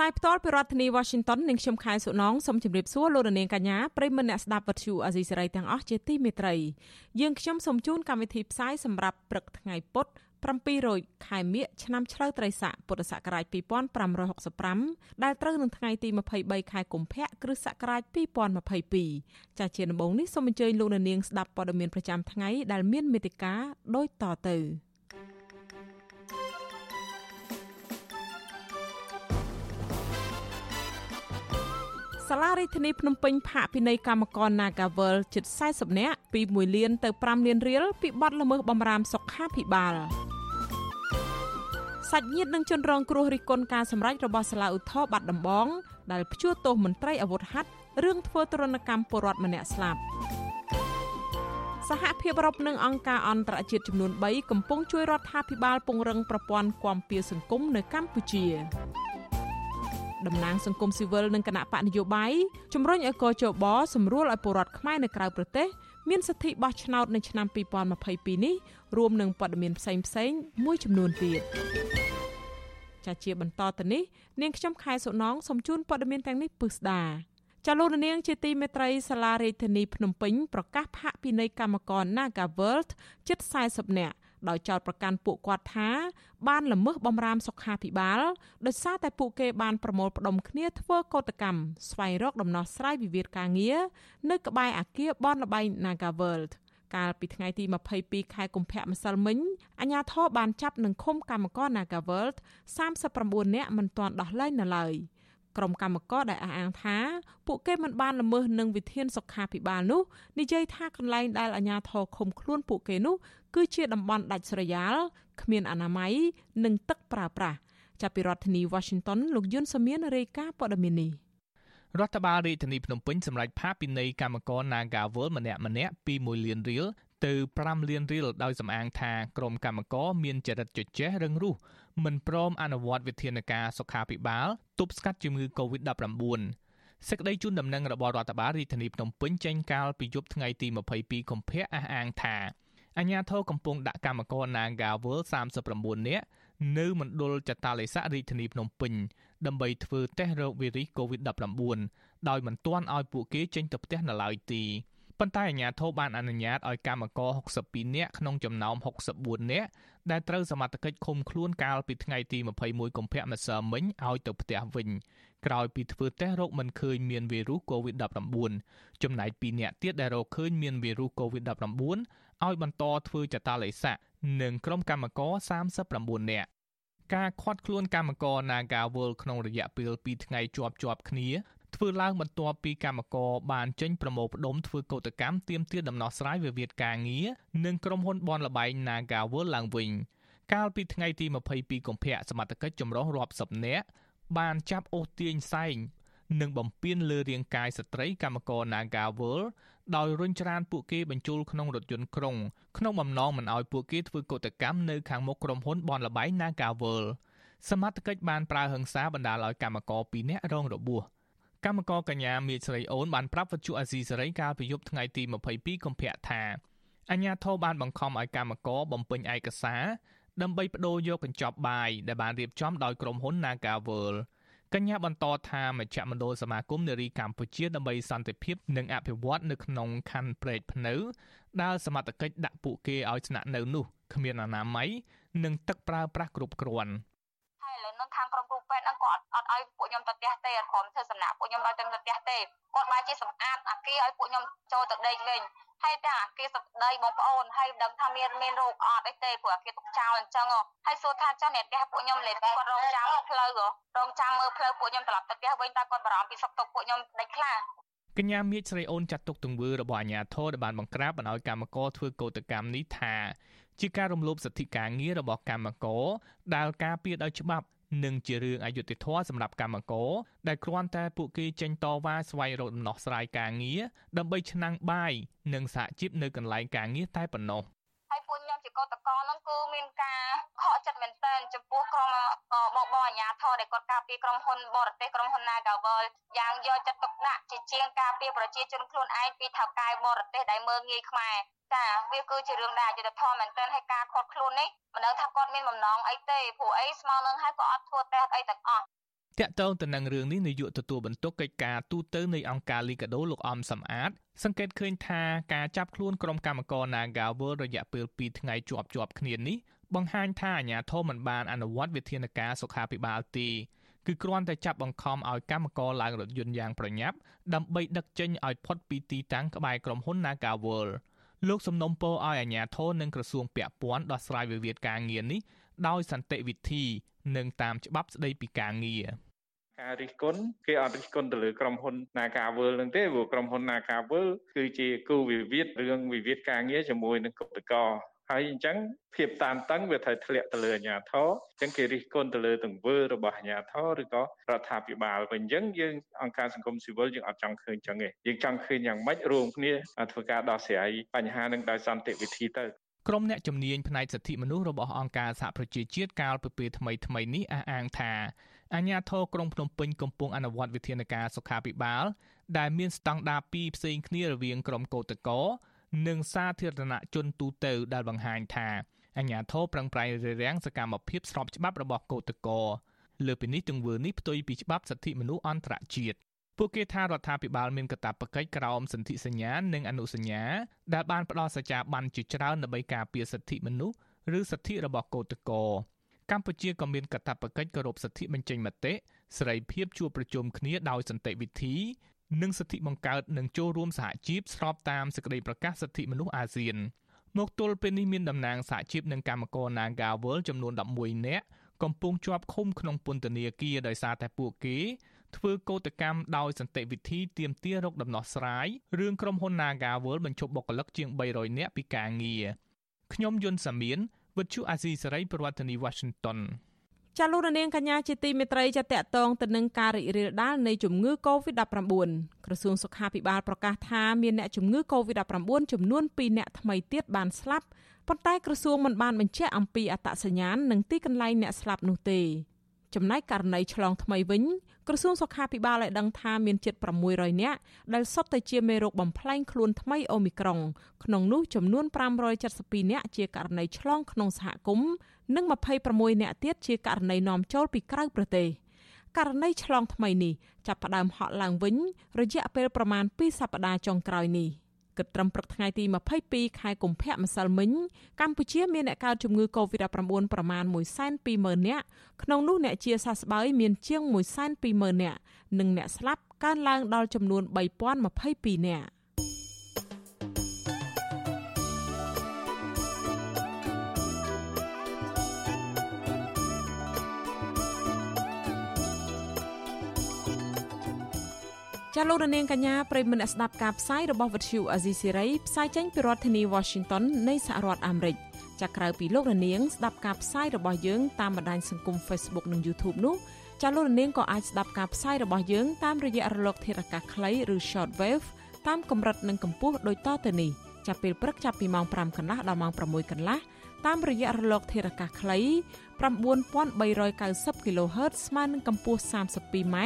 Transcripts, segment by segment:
សាយផ្ទាល់ពីរដ្ឋធានី Washington នាងខ្ញុំខែសុណងសូមជម្រាបសួរលោកនាងកញ្ញាប្រិយមិត្តអ្នកស្ដាប់វិទ្យុអាស៊ីសេរីទាំងអស់ជាទីមេត្រីយើងខ្ញុំសូមជូនកម្មវិធីផ្សាយសម្រាប់ព្រឹកថ្ងៃពុទ្ធ700ខែមិញឆ្នាំឆ្លូវត្រីស័កពុទ្ធសករាជ2565ដែលត្រូវនឹងថ្ងៃទី23ខែកុម្ភៈគ្រិស្តសករាជ2022ចាស់ជាដំបូងនេះសូមអញ្ជើញលោកនាងស្ដាប់ព័ត៌មានប្រចាំថ្ងៃដែលមានមេត្តាដូចតទៅ សាលារដ្ឋាភិបាលភ្នំពេញផាកពិន័យកម្មករ Nagavel ជិត40នាក់ពី1លានទៅ5លានរៀលពីបទល្មើសបំរាមសុខាភិបាលសាច់ញាតិនឹងជនរងគ្រោះរិះគន់ការសម្រេចរបស់សាលាឧទ្ធរបាត់ដំបងដែលព្យួរទោសមន្ត្រីអាវុធហត្ថរឿងធ្វើទរណកម្មពលរដ្ឋម្នាក់ស្លាប់សហភាពអឺរ៉ុបនិងអង្គការអន្តរជាតិចំនួន3កំពុងជួយរដ្ឋាភិបាលពង្រឹងប្រព័ន្ធគាំពារសង្គមនៅកម្ពុជា តំណាងសង្គមស៊ីវិលនិងគណៈបកនយោបាយជំរុញឲ្យកោជបសម្រួលឲ្យពលរដ្ឋខ្មែរនៅក្រៅប្រទេសមានសិទ្ធិបោះឆ្នោតនៅឆ្នាំ2022នេះរួមនឹងព័ត៌មានផ្សេងផ្សេងមួយចំនួនទៀតចាជាបន្តទៅនេះនាងខ្ញុំខែសុណងសូមជូនព័ត៌មានទាំងនេះពឹស្ដាចាលោកនាងជាទីមេត្រីសាលារាជធានីភ្នំពេញប្រកាសផាកពិន័យកម្មករ Naga World ជិត40នាក់ ដោយចោទប្រកាន់ពួកគាត់ថា បានល្មើសបំរាមសុខាភិបាលដោយសារតែពួកគេបានប្រមូលផ្ដុំគ្នាធ្វើកោតកម្មស្វែងរកដំណោះស្រាយវិវាទការងារនៅក្បែរអគារបនលបែង Naga World កាលពីថ្ងៃទី22ខែកុម្ភៈម្សិលមិញអាជ្ញាធរបានចាប់និងឃុំកម្មករ Nagaworld 39នាក់មិនទាន់ដោះលែងនៅឡើយក្រុមកម្មករដែលអះអាងថាពួកគេមិនបានល្មើសនឹងវិធានសុខាភិបាលនោះនិយាយថាកន្លែងដែលអាជ្ញាធរឃុំខ្លួនពួកគេនោះ គឺជាតំបន់ដាច់ស្រយាលគ្មានអនាម័យនិងទឹកប្រើប្រាស់ចាប់ពីរដ្ឋធានី Washington លោកយុនសាមៀនរាយការណ៍ព័ត៌មាននេះរដ្ឋបាលរាជធានីភ្នំពេញសម្រេចផាកពិន័យកម្មករ Nagawal ម្នាក់ម្នាក់ពី1លានរៀលទៅ5លានរៀលដោយសំអាងថាក្រុមកម្មករមានចរិតជជែករឹងរូសមិនព្រមអនុវត្តវិធានការសុខាភិបាលទប់ស្កាត់ជំងឺ Covid-19 សេចក្តីជូនដំណឹងរបស់រដ្ឋបាលរាជធានីភ្នំពេញចេញកាលពីយប់ថ្ងៃទី22កុម្ភៈអះអាងថា អាជ្ញាធរកំពុងដាក់កម្មករ Nagawal 39នាក់នៅមណ្ឌលចតាឡេស័ករាជធានីភ្នំពេញដើម្បីធ្វើតេស្តរោគវីរុស COVID-19 ដោយមិនទាន់ឲ្យពួកគេចេញទៅផ្ទះនៅឡើយទេប៉ុន្តែអាជ្ញាធរបានអនុញ្ញាតឲ្យកម្មករ62នាក់ក្នុងចំណោម64នាក់ដែលត្រូវសមត្ថកិច្ចឃុំខ្លួនកាលពីថ្ងៃទី21កុម្ភៈម្សិលមិញឲ្យទៅផ្ទះវិញក្រោយពីធ្វើតេស្តរោគមិនឃើញមានវីរុស COVID-19 ចំណែក2នាក់ទៀតដែលរកឃើញមានវីរុស COVID-19 ឲ្យបន្តធ្វើចតាឡេស័កនិងក្រុមកម្មករ39នាក់ការខាត់ខ្លួនកម្មករ Naga World ក្នុងរយៈពេល2ថ្ងៃជាប់ជាប់គ្នាធ្វើឡើងបន្ទាប់ពីកម្មករបានចេញប្រមូលផ្ដុំធ្វើកោតកម្មទាមទារដំណោះស្រាយវិវាទការងារនិងក្រុមហ៊ុនបនលបែង Naga World ឡើងវិញកាលពីថ្ងៃទី22កុម្ភៈសមត្ថកិច្ចចម្រុះរាប់សិបនាក់បានចាប់អូសទាញសែងនិងបំពេញលើរាងកាយស្ត្រីកម្មករ Naga World ដោយរុញច្រានពួកគេបញ្ចូលក្នុងរថយន្តក្រុងក្នុងបំណងមិនឲ្យពួកគេធ្វើកុតកម្មនៅខាងមុខក្រុមហ៊ុនបនលបែង Nagavel សមត្ថកិច្ចបានប្រើហិង្សាបណ្ដាលឲ្យកម្មករ2នាក់រងរបួសកម្មករកញ្ញាមេស្រីអូនបានប្រាប់វិទ្យុអាស៊ីសេរីកាលពីយប់ថ្ងៃទី22កុម្ភៈថាអញ្ញាធិបបានបង្ខំឲ្យកម្មករបំពេញឯកសារដើម្បីបដូរយកកញ្ចប់បាយដែលបានរៀបចំដោយក្រុមហ៊ុន Nagavel កញ្ញាបន្តថាមជ្ឈមណ្ឌលសមាគមនារីកម្ពុជាដើម្បីសន្តិភាពនិងអភិវឌ្ឍនៅក្នុងខណ្ឌព្រែកភ្នៅដែលសមត្ថកិច្ចដាក់ពួកគេឲ្យស្នាក់នៅនោះគ្មានអនាម័យនិងទឹកប្រើប្រាស់គ្រប់គ្រាន់ហើយឥឡូវនឹងខាងក្រុមគ្រូពេទ្យហ្នឹងគាត់ អត់ឲ្យពួកខ្ញុំទៅផ្ទះទេអត់ព្រមធ្វើសំណាក់ពួកខ្ញុំឲ្យទៅផ្ទះទេគាត់មកជាសម្អាតអាគារឲ្យពួកខ្ញុំចូលទៅដេកវិញហើយតែអាគារសប្តីបងប្អូនហើយដឹងថាមានមានរោគអត់អីទេព្រោះអាគារទុកចោលអញ្ចឹងហើយសួរថាចាស់អ្នកផ្ទះពួកខ្ញុំលេគាត់រងចាំផ្លូវរងចាំមើលផ្លូវពួកខ្ញុំត្រឡប់ទៅផ្ទះវិញតើគាត់បារម្ភពីសុខទុក្ខពួកខ្ញុំដាច់ខ្លះកញ្ញាមៀចស្រីអូនចាត់ទុកទង្វើរបស់អាជ្ញាធរដែលបានបង្ក្រាបបណ្ដោយកម្មករធ្វើកោតកម្មនេះថាជាការរំលោភសិទ្ធិការងាររបស់កម្មករដែលការពារដោយច្បាប់ និងជារឿងអយុត្តិធម៌សម្រាប់កម្មករដែលគ្រាន់តែពួកគេចេញតវ៉ាស្វែងរកដំណោះស្រាយការងារដើម្បីឆ្នាំងបាយនិងសហជីពនៅកន្លែងការងារតែប៉ុណ្ណោះហើយពួកខ្ញុំ ជាកតកតហ្នឹងគឺមានការខកចិត្តមែនទែនចំពោះក្រុមបងបងអាជ្ញាធរដែលគាត់ការពារក្រុមហ៊ុនបរទេសក្រុមហ៊ុន Nagavel យ៉ាងយកចិត្តទុកដាក់ជាជាងការពារប្រជាជនខ្លួនឯងពីថៅកែបរទេសដែលមើងងាយខ្មែរចាវាគឺជារឿងដែលយុត្តិធម៌មែនទែនហើយការខត់ខ្លួននេះមិនដឹងថាគាត់មានបំណងអីទេព្រោះអីស្មើនឹងហើយក៏អត់ធ្វើតេស្តអីទាំងអស់ តាក់ទងទៅនឹងរឿងនេះនាយកទទួលបន្ទុកកិច្ចការទូតនៃអង្គការលីកាដូលោកអំសំអាត សង្កេតឃើញថាការចាប់ខ្លួនក្រុមកម្មករ Naga World រយៈពេល2ថ្ងៃជាប់ជាប់គ្នានេះបង្ហាញថាអាជ្ញាធរមិនបានអនុវត្តវិធានការសុខាភិបាលទេគឺគ្រាន់តែចាប់បង្ខំឲ្យកម្មករឡើងរថយន្តយ៉ាងប្រញាប់ដើម្បីដឹកចេញឲ្យផុតពីទីតាំងក្បែរក្រុមហ៊ុន Naga World លោកសំណុំពរឲ្យអាជ្ញាធរនិងក្រសួងពាក់ព័ន្ធដោះស្រាយវិវាទការងារនេះដោយសន្តិវិធី និងតាមច្បាប់ស្តីពីការងារការរិះគន់គេអត់រិះគន់ទៅលើក្រុមហ៊ុន Nagavel នឹងទេព្រោះក្រុមហ៊ុន Nagavel គឺជាគូវិវាទរឿងវិវាទការងារជាមួយនឹងគឧតកោហើយអញ្ចឹងភាពតានតឹងវាត្រូវធ្លាក់ទៅលើអាជ្ញាធរអញ្ចឹងគេរិះគន់ទៅលើទង្វើរបស់អាជ្ញាធរឬក៏រដ្ឋាភិបាលវិញអញ្ចឹងយើងអង្គការសង្គមស៊ីវិលយើងអត់ចង់ឃើញអញ្ចឹងទេយើងចង់ឃើញយ៉ាងម៉េចរួមគ្នាធ្វើការដោះស្រាយបញ្ហានឹងដោយសន្តិវិធីទៅ ក្រុមអ្នកជំនាញផ្នែកសិទ្ធិមនុស្សរបស់អង្គការសហប្រជាជាតិកាលពីពេលថ្មីថ្មីនេះអះអាងថាអាញាធរក្រុងភ្នំពេញកំពុងអនុវត្តវិធានការសុខាភិបាល ដែលមានស្តង់ដារពីរផ្សេងគ្នារវាងក្រុមកោតក្រនិងសាធារណជនទូទៅដែលបង្ហាញថាអាញាធរប្រឹងប្រែងរារាំងសកម្មភាពស្របច្បាប់របស់កោតក្រលើពីនេះទង្វើនេះផ្ទុយពីច្បាប់សិទ្ធិមនុស្សអន្តរជាតិ ពួកគេថារដ្ឋាភិបាលមានកាតព្វកិច្ចក្រោមសន្ធិសញ្ញានិងអនុសញ្ញាដែលបានផ្ដល់សច្ចាប័នជាច្រើនដើម្បីការពារសិទ្ធិមនុស្សឬសិទ្ធិរបស់កោតក្រកម្ពុជាក៏មានកាតព្វកិច្ចគោរពសិទ្ធិបញ្ចេញមតិសេរីភាពជួបប្រជុំគ្នាដោយសន្តិវិធីនិងសិទ្ធិបង្កើតនិងចូលរួមសហជីពស្របតាមសេចក្តីប្រកាសសិទ្ធិមនុស្សអាស៊ានមកទល់ពេលនេះមានតំណាងសហជីពនិងកម្មករ Naga World ចំនួន11នាក់កំពុងជាប់ឃុំក្នុងពន្ធនាគារដោយសារតែពួកគេ ធ្វើកោតកម្មដោយសន្តិវិធីទាមទាររកដំណោះស្រាយរឿងក្រុមហ៊ុន Naga World បញ្ឈប់បុគ្គលិកជាង300នាក់ពីការងារខ្ញុំយុនសាមៀនវិទ្យុអាស៊ីសេរីប្រធានាធិបតី Washington ចាលោករនាងកញ្ញាជាទីមេត្រីចាតកតងទៅនឹងការរីករាលដាលនៃជំងឺ Covid-19 ក្រសួងសុខាភិបាលប្រកាសថាមានអ្នកជំងឺ Covid-19 ចំនួន2អ្នកថ្មីទៀតបានស្លាប់ប៉ុន្តែក្រសួងមិនបានបញ្ជាក់អំពីអត្តសញ្ញាណនិងទីកន្លែងអ្នកស្លាប់នោះទេ ចំណែកករណីឆ្លងថ្មីវិញក្រសួងសុខាភិបាលបានដឹងថាមានជិត600នាក់ដែលសុទ្ធតែជាមេរោគបំផ្លែងខ្លួនថ្មីអូមីក្រុងក្នុងនោះចំនួន572នាក់ជាករណីឆ្លងក្នុងសហគមន៍និង26នាក់ទៀតជាករណីនាំចូលពីក្រៅប្រទេសករណីឆ្លងថ្មីនេះចាប់ផ្ដើមហក់ឡើងវិញរយៈពេលប្រមាណ2សប្តាហ៍ចុងក្រោយនេះ គិតត្រឹមព្រឹកថ្ងៃទី22ខែកុម្ភៈម្សិលមិញកម្ពុជាមានអ្នកកើតជំងឺ Covid-19 ប្រមាណ120,000នាក់ក្នុងនោះអ្នកជាសះស្បើយមានជាង120,000នាក់និងអ្នកស្លាប់កើនឡើងដល់ចំនួន3022នាក់ ចាលោករនាងកញ្ញាប្រិមមអ្នកស្ដាប់ការផ្សាយរបស់វិទ្យុអាស៊ីសេរីផ្សាយចេញពីរដ្ឋធានី Washington នៃសហរដ្ឋអាមេរិកចាក្រៅពីលោករនាងស្ដាប់ការផ្សាយរបស់យើងតាមបណ្ដាញសង្គម Facebook និង YouTube នោះចាលោករនាងក៏អាចស្ដាប់ការផ្សាយរបស់យើងតាមរយៈរលកធាតុអាកាសខ្លីឬ Shortwave តាមកម្រិតនិងកម្ពស់ដូចតទៅនេះចាប់ពេលព្រឹកចាប់ពីម៉ោង5កន្លះដល់ម៉ោង6កន្លះតាមរយៈរលកធាតុអាកាសខ្លី9390 kHz ស្មើនឹងកម្ពស់ 32m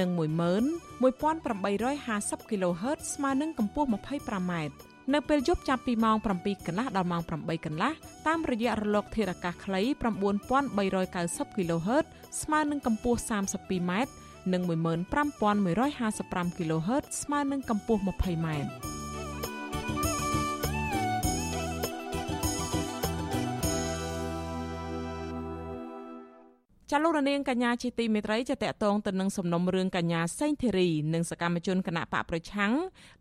និង11850 kHz ស្មើនឹងកម្ពស់ 25m នៅពេលយប់ចាប់ពីម៉ោង7កន្លះដល់ម៉ោង8កន្លះតាមរយៈរលកធាតុអាកាសខ្លី9390 kHz ស្មើនឹងកម្ពស់ 32m និង15155 kHz ស្មើនឹងកម្ពស់ 20m ចាលោករនាងកញ្ញាជាទីមេត្រីจะតកតងទៅនឹងសំណុំរឿងកញ្ញាសេងធីរីនិងសកម្មជនគណៈបកប្រឆាំង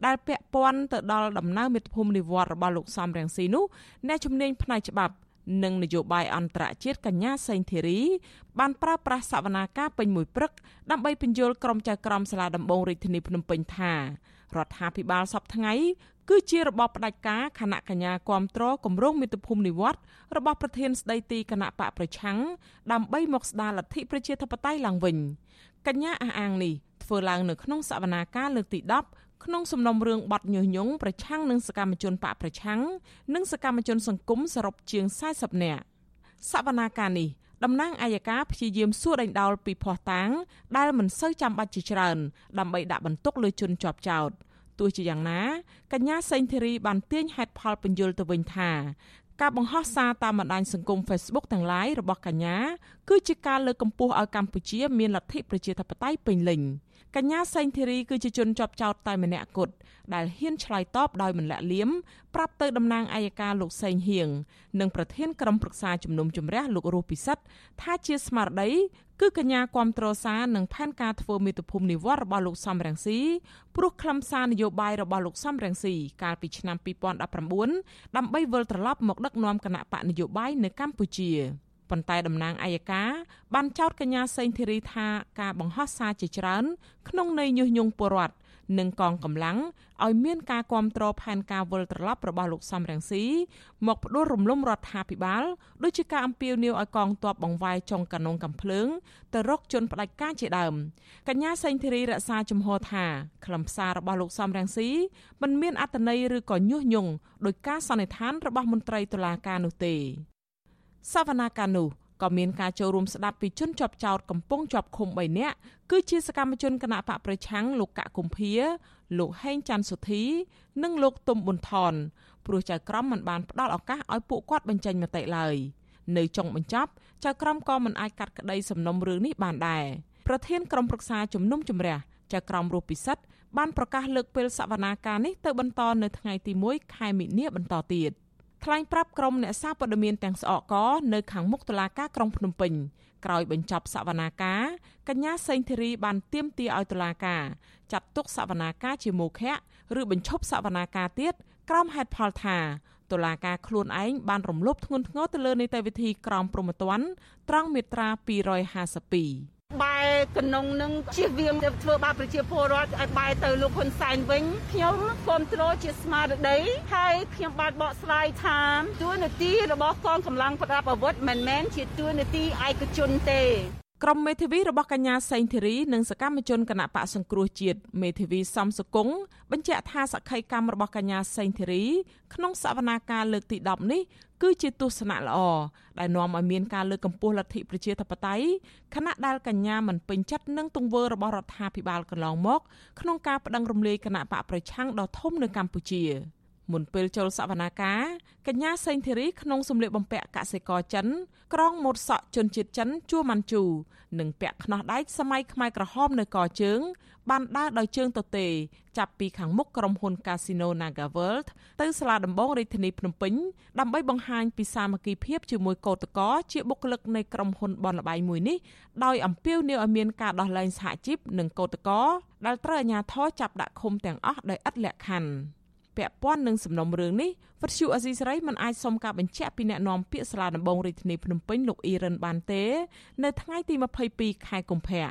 ដែលពាក់ព័ន្ធទៅដល់ដំណើរមេត្តាភូមិនិវត្តរបស់លោកសំរងស៊ីនោះអ្នកជំនាញផ្នែកច្បាប់និងនយោបាយអន្តរជាតិកញ្ញាសេងធីរីបានប្រើប្រាស់សវនាការពេញមួយព្រឹកដើម្បីបញ្យល់ក្រុមចៅក្រមសាលាដំបងរាជធានីភ្នំពេញថារដ្ឋាភិបាលសពថ្ងៃ គឺជារបបផ្ដាច់ការគណៈកញ្ញាគាំទ្រគម្រោងមាតុភូមិនិវត្តរបស់ប្រធានស្ដីទីគណៈបកប្រឆាំងដើម្បីមកស្ដារលទ្ធិប្រជាធិបតេយ្យឡើងវិញកញ្ញាអះអាងនេះធ្វើឡើងនៅក្នុងសវនាការលើកទី10ក្នុងសំណុំរឿងបាត់ញុះញង់ប្រឆាំងនឹងសកម្មជនបកប្រឆាំងនិងសកម្មជនសង្គមសរុបជាង40នាក់សវនាការនេះតំណាងអាយកាព្យាយាមសួរដេញដោលពីភ័ស្តុតាងដែលមិនសូវចាំបាច់ជាច្រើនដើម្បីដាក់បន្ទុកលើជនជាប់ចោត ទោះជាយ៉ាងណាកញ្ញាសេងធីរីបានទាញហេតុផលបញ្យលទៅវិញថាការបង្ហោះសារតាមបណ្ដាញសង្គម Facebook ទាំង lain របស់កញ្ញាគឺជាការលើកកម្ពស់ឲ្យកម្ពុជាមានលទ្ធិប្រជាធិបតេយ្យពេញលេញ កញ្ញាសេងធីរីគឺជាជនជាប់ចោតតែម្នាក់គត់ដែលហ៊ានឆ្លើយតបដោយមិនលាក់លៀមប្រាប់ទៅតំណាងអัยការលោកសេងហៀងនិងប្រធានក្រុមប្រឹក្សាជំនុំជម្រះលោករស់ពិសិដ្ឋថាជាស្មារតីគឺកញ្ញាគាំទ្រសារនឹងផែនការធ្វើមេត្តាភូមិនិវត្តរបស់លោកសំរងស៊ីព្រោះខ្លឹមសារនយោបាយរបស់លោកសំរងស៊ីកាលពីឆ្នាំ2019ដើម្បីវិលត្រឡប់មកដឹកនាំគណៈបកនយោបាយនៅកម្ពុជា ប៉ុន្តែតំណាងអัยការបានចោទកញ្ញាសេងធីរីថាការបង្ហោះសារជាច្រើន ក្នុងន័យញុះញង់ពលរដ្ឋនិងកងកម្លាំងឲ្យមានការគ្រប់គ្រងផែនការវិលត្រឡប់របស់លោកសំរងស៊ីមកផ្ដួលរំលំរដ្ឋាភិបាលដូចជាការអំពាវនាវឲ្យកងទ័ពបង្វែរចុងកានងកំភ្លើងទៅរកជនផ្ដាច់ការជាដើមកញ្ញាសេងធីរីរក្សាជំហរថាខ្លឹមសាររបស់លោកសំរងស៊ីមិនមានអត្តន័យឬក៏ញុះញង់ដោយការសន្និដ្ឋានរបស់មន្ត្រីតុលាការនោះទេ សវនាការនោះក៏មានការចូលរួមស្ដាប់ពីជនជាប់ចោតកំពុងជាប់ឃុំ3នាក់គឺជាសកម្មជនគណៈបកប្រឆាំងលោកកកគុម្ភាលោកហេងច័ន្ទសុធី និងលោកទុំប៊ុនថនព្រោះចៅក្រមមិនបានផ្ដល់ឱកាសឲ្យពួកគាត់បញ្ចេញមតិឡើយនៅចុងបញ្ចប់ចៅក្រមក៏មិនអាចកាត់ក្តីសំណុំរឿងនេះបានដែរប្រធានក្រុមប្រឹក្សាជំនុំជម្រះចៅក្រមរស់ពិសិដ្ឋបានប្រកាសលើកពេលសវនាការនេះទៅបន្តនៅថ្ងៃទី1ខែមិនិនាបន្តទៀត។ ថ្លែងប្រាប់ក្រុមអ្នកសារព័ត៌មានទាំងស្អកកនៅខាងមុខតុលាការក្រុងភ្នំពេញក្រោយបញ្ចប់សវនាការកញ្ញាសេងធីរីបានទាមទារឲ្យតុលាការចាត់ទុកសវនាការជាមោឃៈឬបញ្ឈប់សវនាការទៀតក្រោមហេតុផលថាតុលាការខ្លួនឯងបានរំលោភធ្ងន់ធ្ងរទៅលើនីតិវិធីក្រមព្រហ្មទណ្ឌត្រង់មាត្រា252 បែរកណ្ងនឹងជៀសវាងទៅធ្វើបាបប្រជាពលរដ្ឋឲ្យបែរទៅលោកហ៊ុនសែនវិញខ្ញុំគ្រប់គ្រងជាស្មារតីហើយខ្ញុំបានបកស្រាយថាទួនាទីរបស់កងកម្លាំងប្រដាប់អាវុធមិនមែនជាទួនាទីឯកជនទេក្រុមមេធាវីរបស់កញ្ញាសេងធីរីនិងសកម្មជនគណៈបកសង្គ្រោះជាតិមេធាវីសំសុគងបញ្ជាក់ថាសក្ខីកម្មរបស់កញ្ញាសេងធីរីក្នុងសវនាការលើកទី10នេះ គឺជាទស្សនៈល្អដែលនាំឲ្យមានការលើកកម្ពស់លទ្ធិប្រជាធិបតេយ្យខណៈដែលកញ្ញាមិនពេញចិត្តនឹងទង្វើរបស់រដ្ឋាភិបាលកន្លងមក ក្នុងការប្តឹងរំលាយគណៈបកប្រឆាំងដ៏ធំនៅកម្ពុជា។ មុនពេលចូលសវនាការកញ្ញាសេងធីរីក្នុងសម្លៀកបំពាក់កសិករចិន ក្រងម៉ូតសក់ជនជាតិចិនជួម៉ាន់ជូនិងពាក់ខ្នោះដែកសម័យខ្មែរក្រហមនៅកជើង បានដើរដោយជើងទទេចាប់ពីខាងមុខក្រុមហ៊ុន Casino Naga World ទៅសាលាដំបងរាជធានីភ្នំពេញដើម្បីបង្ហាញពីសាមគ្គីភាពជាមួយកោតក្រជាបុគ្គលិកនៃក្រុមហ៊ុនបនលបៃមួយនេះដោយអំពាវនាវឲ្យមានការដោះលែងសហជីពនិងកោតក្រដែលត្រូវអាជ្ញាធរចាប់ដាក់ឃុំទាំងអស់ដោយឥតលក្ខខណ្ឌ ពាក់ព័ន្ធនឹងសំណុំរឿងនេះវិទ្យុអេស៊ីសរ៉ៃមិនអាចសុំការបញ្ជាក់ពីអ្នកនាំពាក្យសាលាដំបងរាជធានីភ្នំពេញលោកអ៊ីរ៉ានបានទេនៅថ្ងៃទី22ខែកុម្ភៈ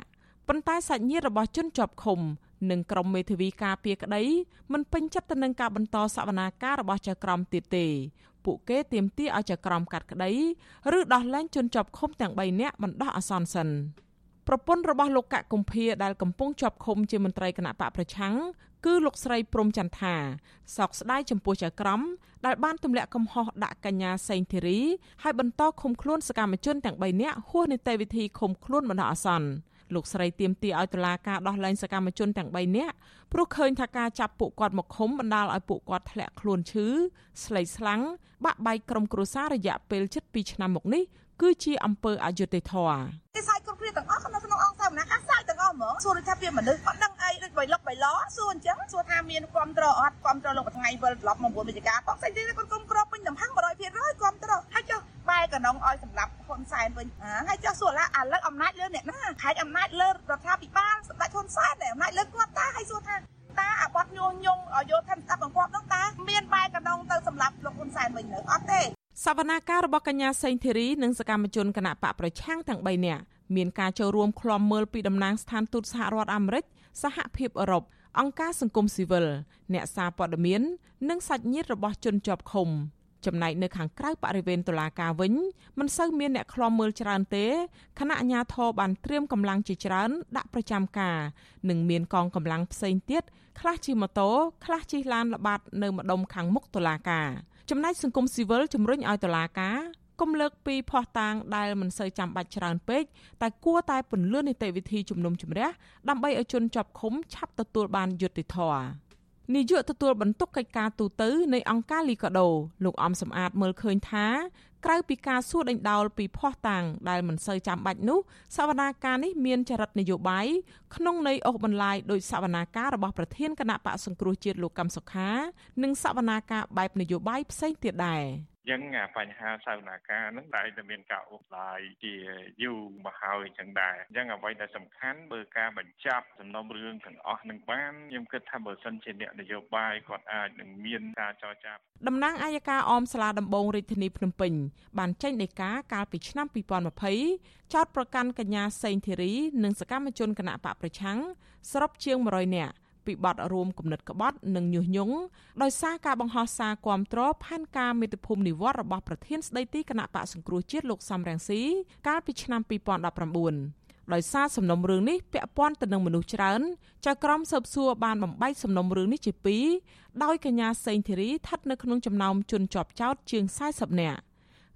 ប៉ុន្តែសាច់ញាតិរបស់ជនជាប់ឃុំនិងក្រុមមេធាវីការពារក្តីមិនពេញចិត្តទៅនឹងការបន្តសវនាការរបស់ចៅក្រមទៀតទេពួកគេទាមទារឲ្យចៅក្រមកាត់ក្តីឬដោះលែងជនជាប់ឃុំទាំង3នាក់បណ្ដោះអាសន្នសិន ប្រពន្ធរបស់លោកកកុម្ភាដែលកំពុងជាប់ឃុំជាមន្ត្រីគណៈបកប្រឆាំងគឺលោកស្រីព្រំចន្ទថាសោកស្ដាយចំពោះចៅក្រមដែលបានទម្លាក់កំហុសដាក់កញ្ញាសេងធីរីហើយបន្តឃុំខ្លួនសកម្មជនទាំង3នាក់ហួសនីតិវិធីឃុំខ្លួនបណ្ដោះអាសន្នលោកស្រីទៀមទីឲ្យតុលាការដោះលែងសកម្មជនទាំង3នាក់ព្រោះឃើញថាការចាប់ពួកគាត់មកឃុំបណ្ដាលឲ្យពួកគាត់ធ្លាក់ខ្លួនឈឺស្លេកស្លាំងបាក់បែកក្រុមគ្រួសាររយៈពេលជិត2ឆ្នាំមកនេះ គឺជាអំពើអយុត្តិធម៌គេសាយគ្រប់គ្នាទាំងអស់ក្នុងក្នុងអង្គសាវនាការសាយទាំងអស់ហ្មងសួរថាវាមនុស្សអត់ដឹងអីដូចបៃលុកបៃឡសួរអញ្ចឹងសួរថាមានគ្រប់ត្រអត់គ្រប់ត្រលោកថ្ងៃវិលត្រឡប់មក9វិជ្ជការបងស្អីទេគាត់គុំក្របពេញតំហឹង100%គ្រប់ត្រហើយចុះបែកកណ្ដងឲ្យសម្រាប់ហ៊ុនសែនវិញហើយចុះសួរឡាឥឡូវអំណាចលើអ្នកណាខែកអំណាចលើរដ្ឋាភិបាលសម្ដេចហ៊ុនសែនតែអំណាចលើគាត់តាហើយសួរថាតាអាបត់ញុះញង់យោធានស្ដាប់បង្គាប់នោះតាមានបែកកណ្ដងទៅសម្រាប់លោកហ៊ុនសែនវិញនៅអត់ទេ សវនាការរបស់កញ្ញាសេងធីរីនិងសកម្មជនគណៈបកប្រឆាំងទាំង3នាក់មានការចូលរួមឃ្លាំមើលពីតំណាងស្ថានទូតសហរដ្ឋអាមេរិកសហភាពអឺរ៉ុបអង្គការសង្គមស៊ីវិលអ្នកសារព័ត៌មាន និងសាច់ញាតិរបស់ជនជាប់ឃុំចំណែកនៅខាងក្រៅបរិវេណតុលាការវិញមិនសូវមានអ្នកឃ្លាំមើលច្រើនទេគណៈអាជ្ញាធរបានត្រៀមកម្លាំងជាច្រើន ដាក់ប្រចាំការនិងមានកងកម្លាំងផ្សេងទៀតខ្លះជិះម៉ូតូខ្លះជិះឡានល្បាតនៅម្ដុំខាងមុខតុលាការ ចំណែកសង្គមស៊ីវិលជំរុញឲ្យតុលាការកុំលើកពីភ័ស្តុតាងដែលមិនសូវចាំបាច់ច្រើនពេកតែគួរតែពន្លឿននីតិវិធីជំនុំជម្រះដើម្បីឲ្យជនជាប់ឃុំឆាប់ទទួលបានយុត្តិធម៌ នាយកទទួលបន្ទុកកិច្ចការទូតនៃអង្គការលីកាដូលោកអំសំអាតមើលឃើញថាក្រៅពីការសួរដេញដោលពីភ័ស្តុតាងដែលមិនសូវចាំបាច់នោះសវនាការនេះមានចរិតនយោបាយក្នុងន័យអូសបន្លាយដោយសវនាការរបស់ប្រធានគណៈបកសង្គ្រោះជាតិលោកកឹមសុខា និងសវនាការបែបនយោបាយផ្សេងទៀតដែរ។ ចឹងបញ្ហាសាវនាការនឹងតែតែមានការអូសឡាយជាយូរមកហើយចឹងដែរអញ្ចឹងអ្វីដែលសំខាន់បើការបញ្ចប់សំណុំរឿងទាំងអស់នឹងបានខ្ញុំគិតថាបើសិនជាអ្នកនយោបាយគាត់អាចនឹងមានការចរចាតំណាងអាយកាអមសាលាដំបងរាជធានីភ្នំពេញបានចេញដីកាកាលពីឆ្នាំ2020ចោតប្រកាន់កញ្ញាសេងធីរី និងសកម្មជនគណៈបកប្រឆាំងសរុបជាង100នាក់ ពីបទរួមគំនិតក្បត់និងញុះញង់ដោយសារការបង្ហោះសារគាំទ្រផែនការមេត្តាភូមិនិវត្តរបស់ប្រធានស្ដីទីគណៈបកសង្គ្រោះជាតិលោកសំរងស៊ីកាលពីឆ្នាំ2019ដោយសារសំណុំរឿងនេះពាក់ព័ន្ធទៅនឹងមនុស្សច្រើនចៅក្រមស៊ើបសួរបានបំបីសំណុំរឿងនេះជាពីរដោយកញ្ញាសេងធីរីស្ថិតនៅក្នុងចំណោមជនជាប់ចោតជាង40នាក់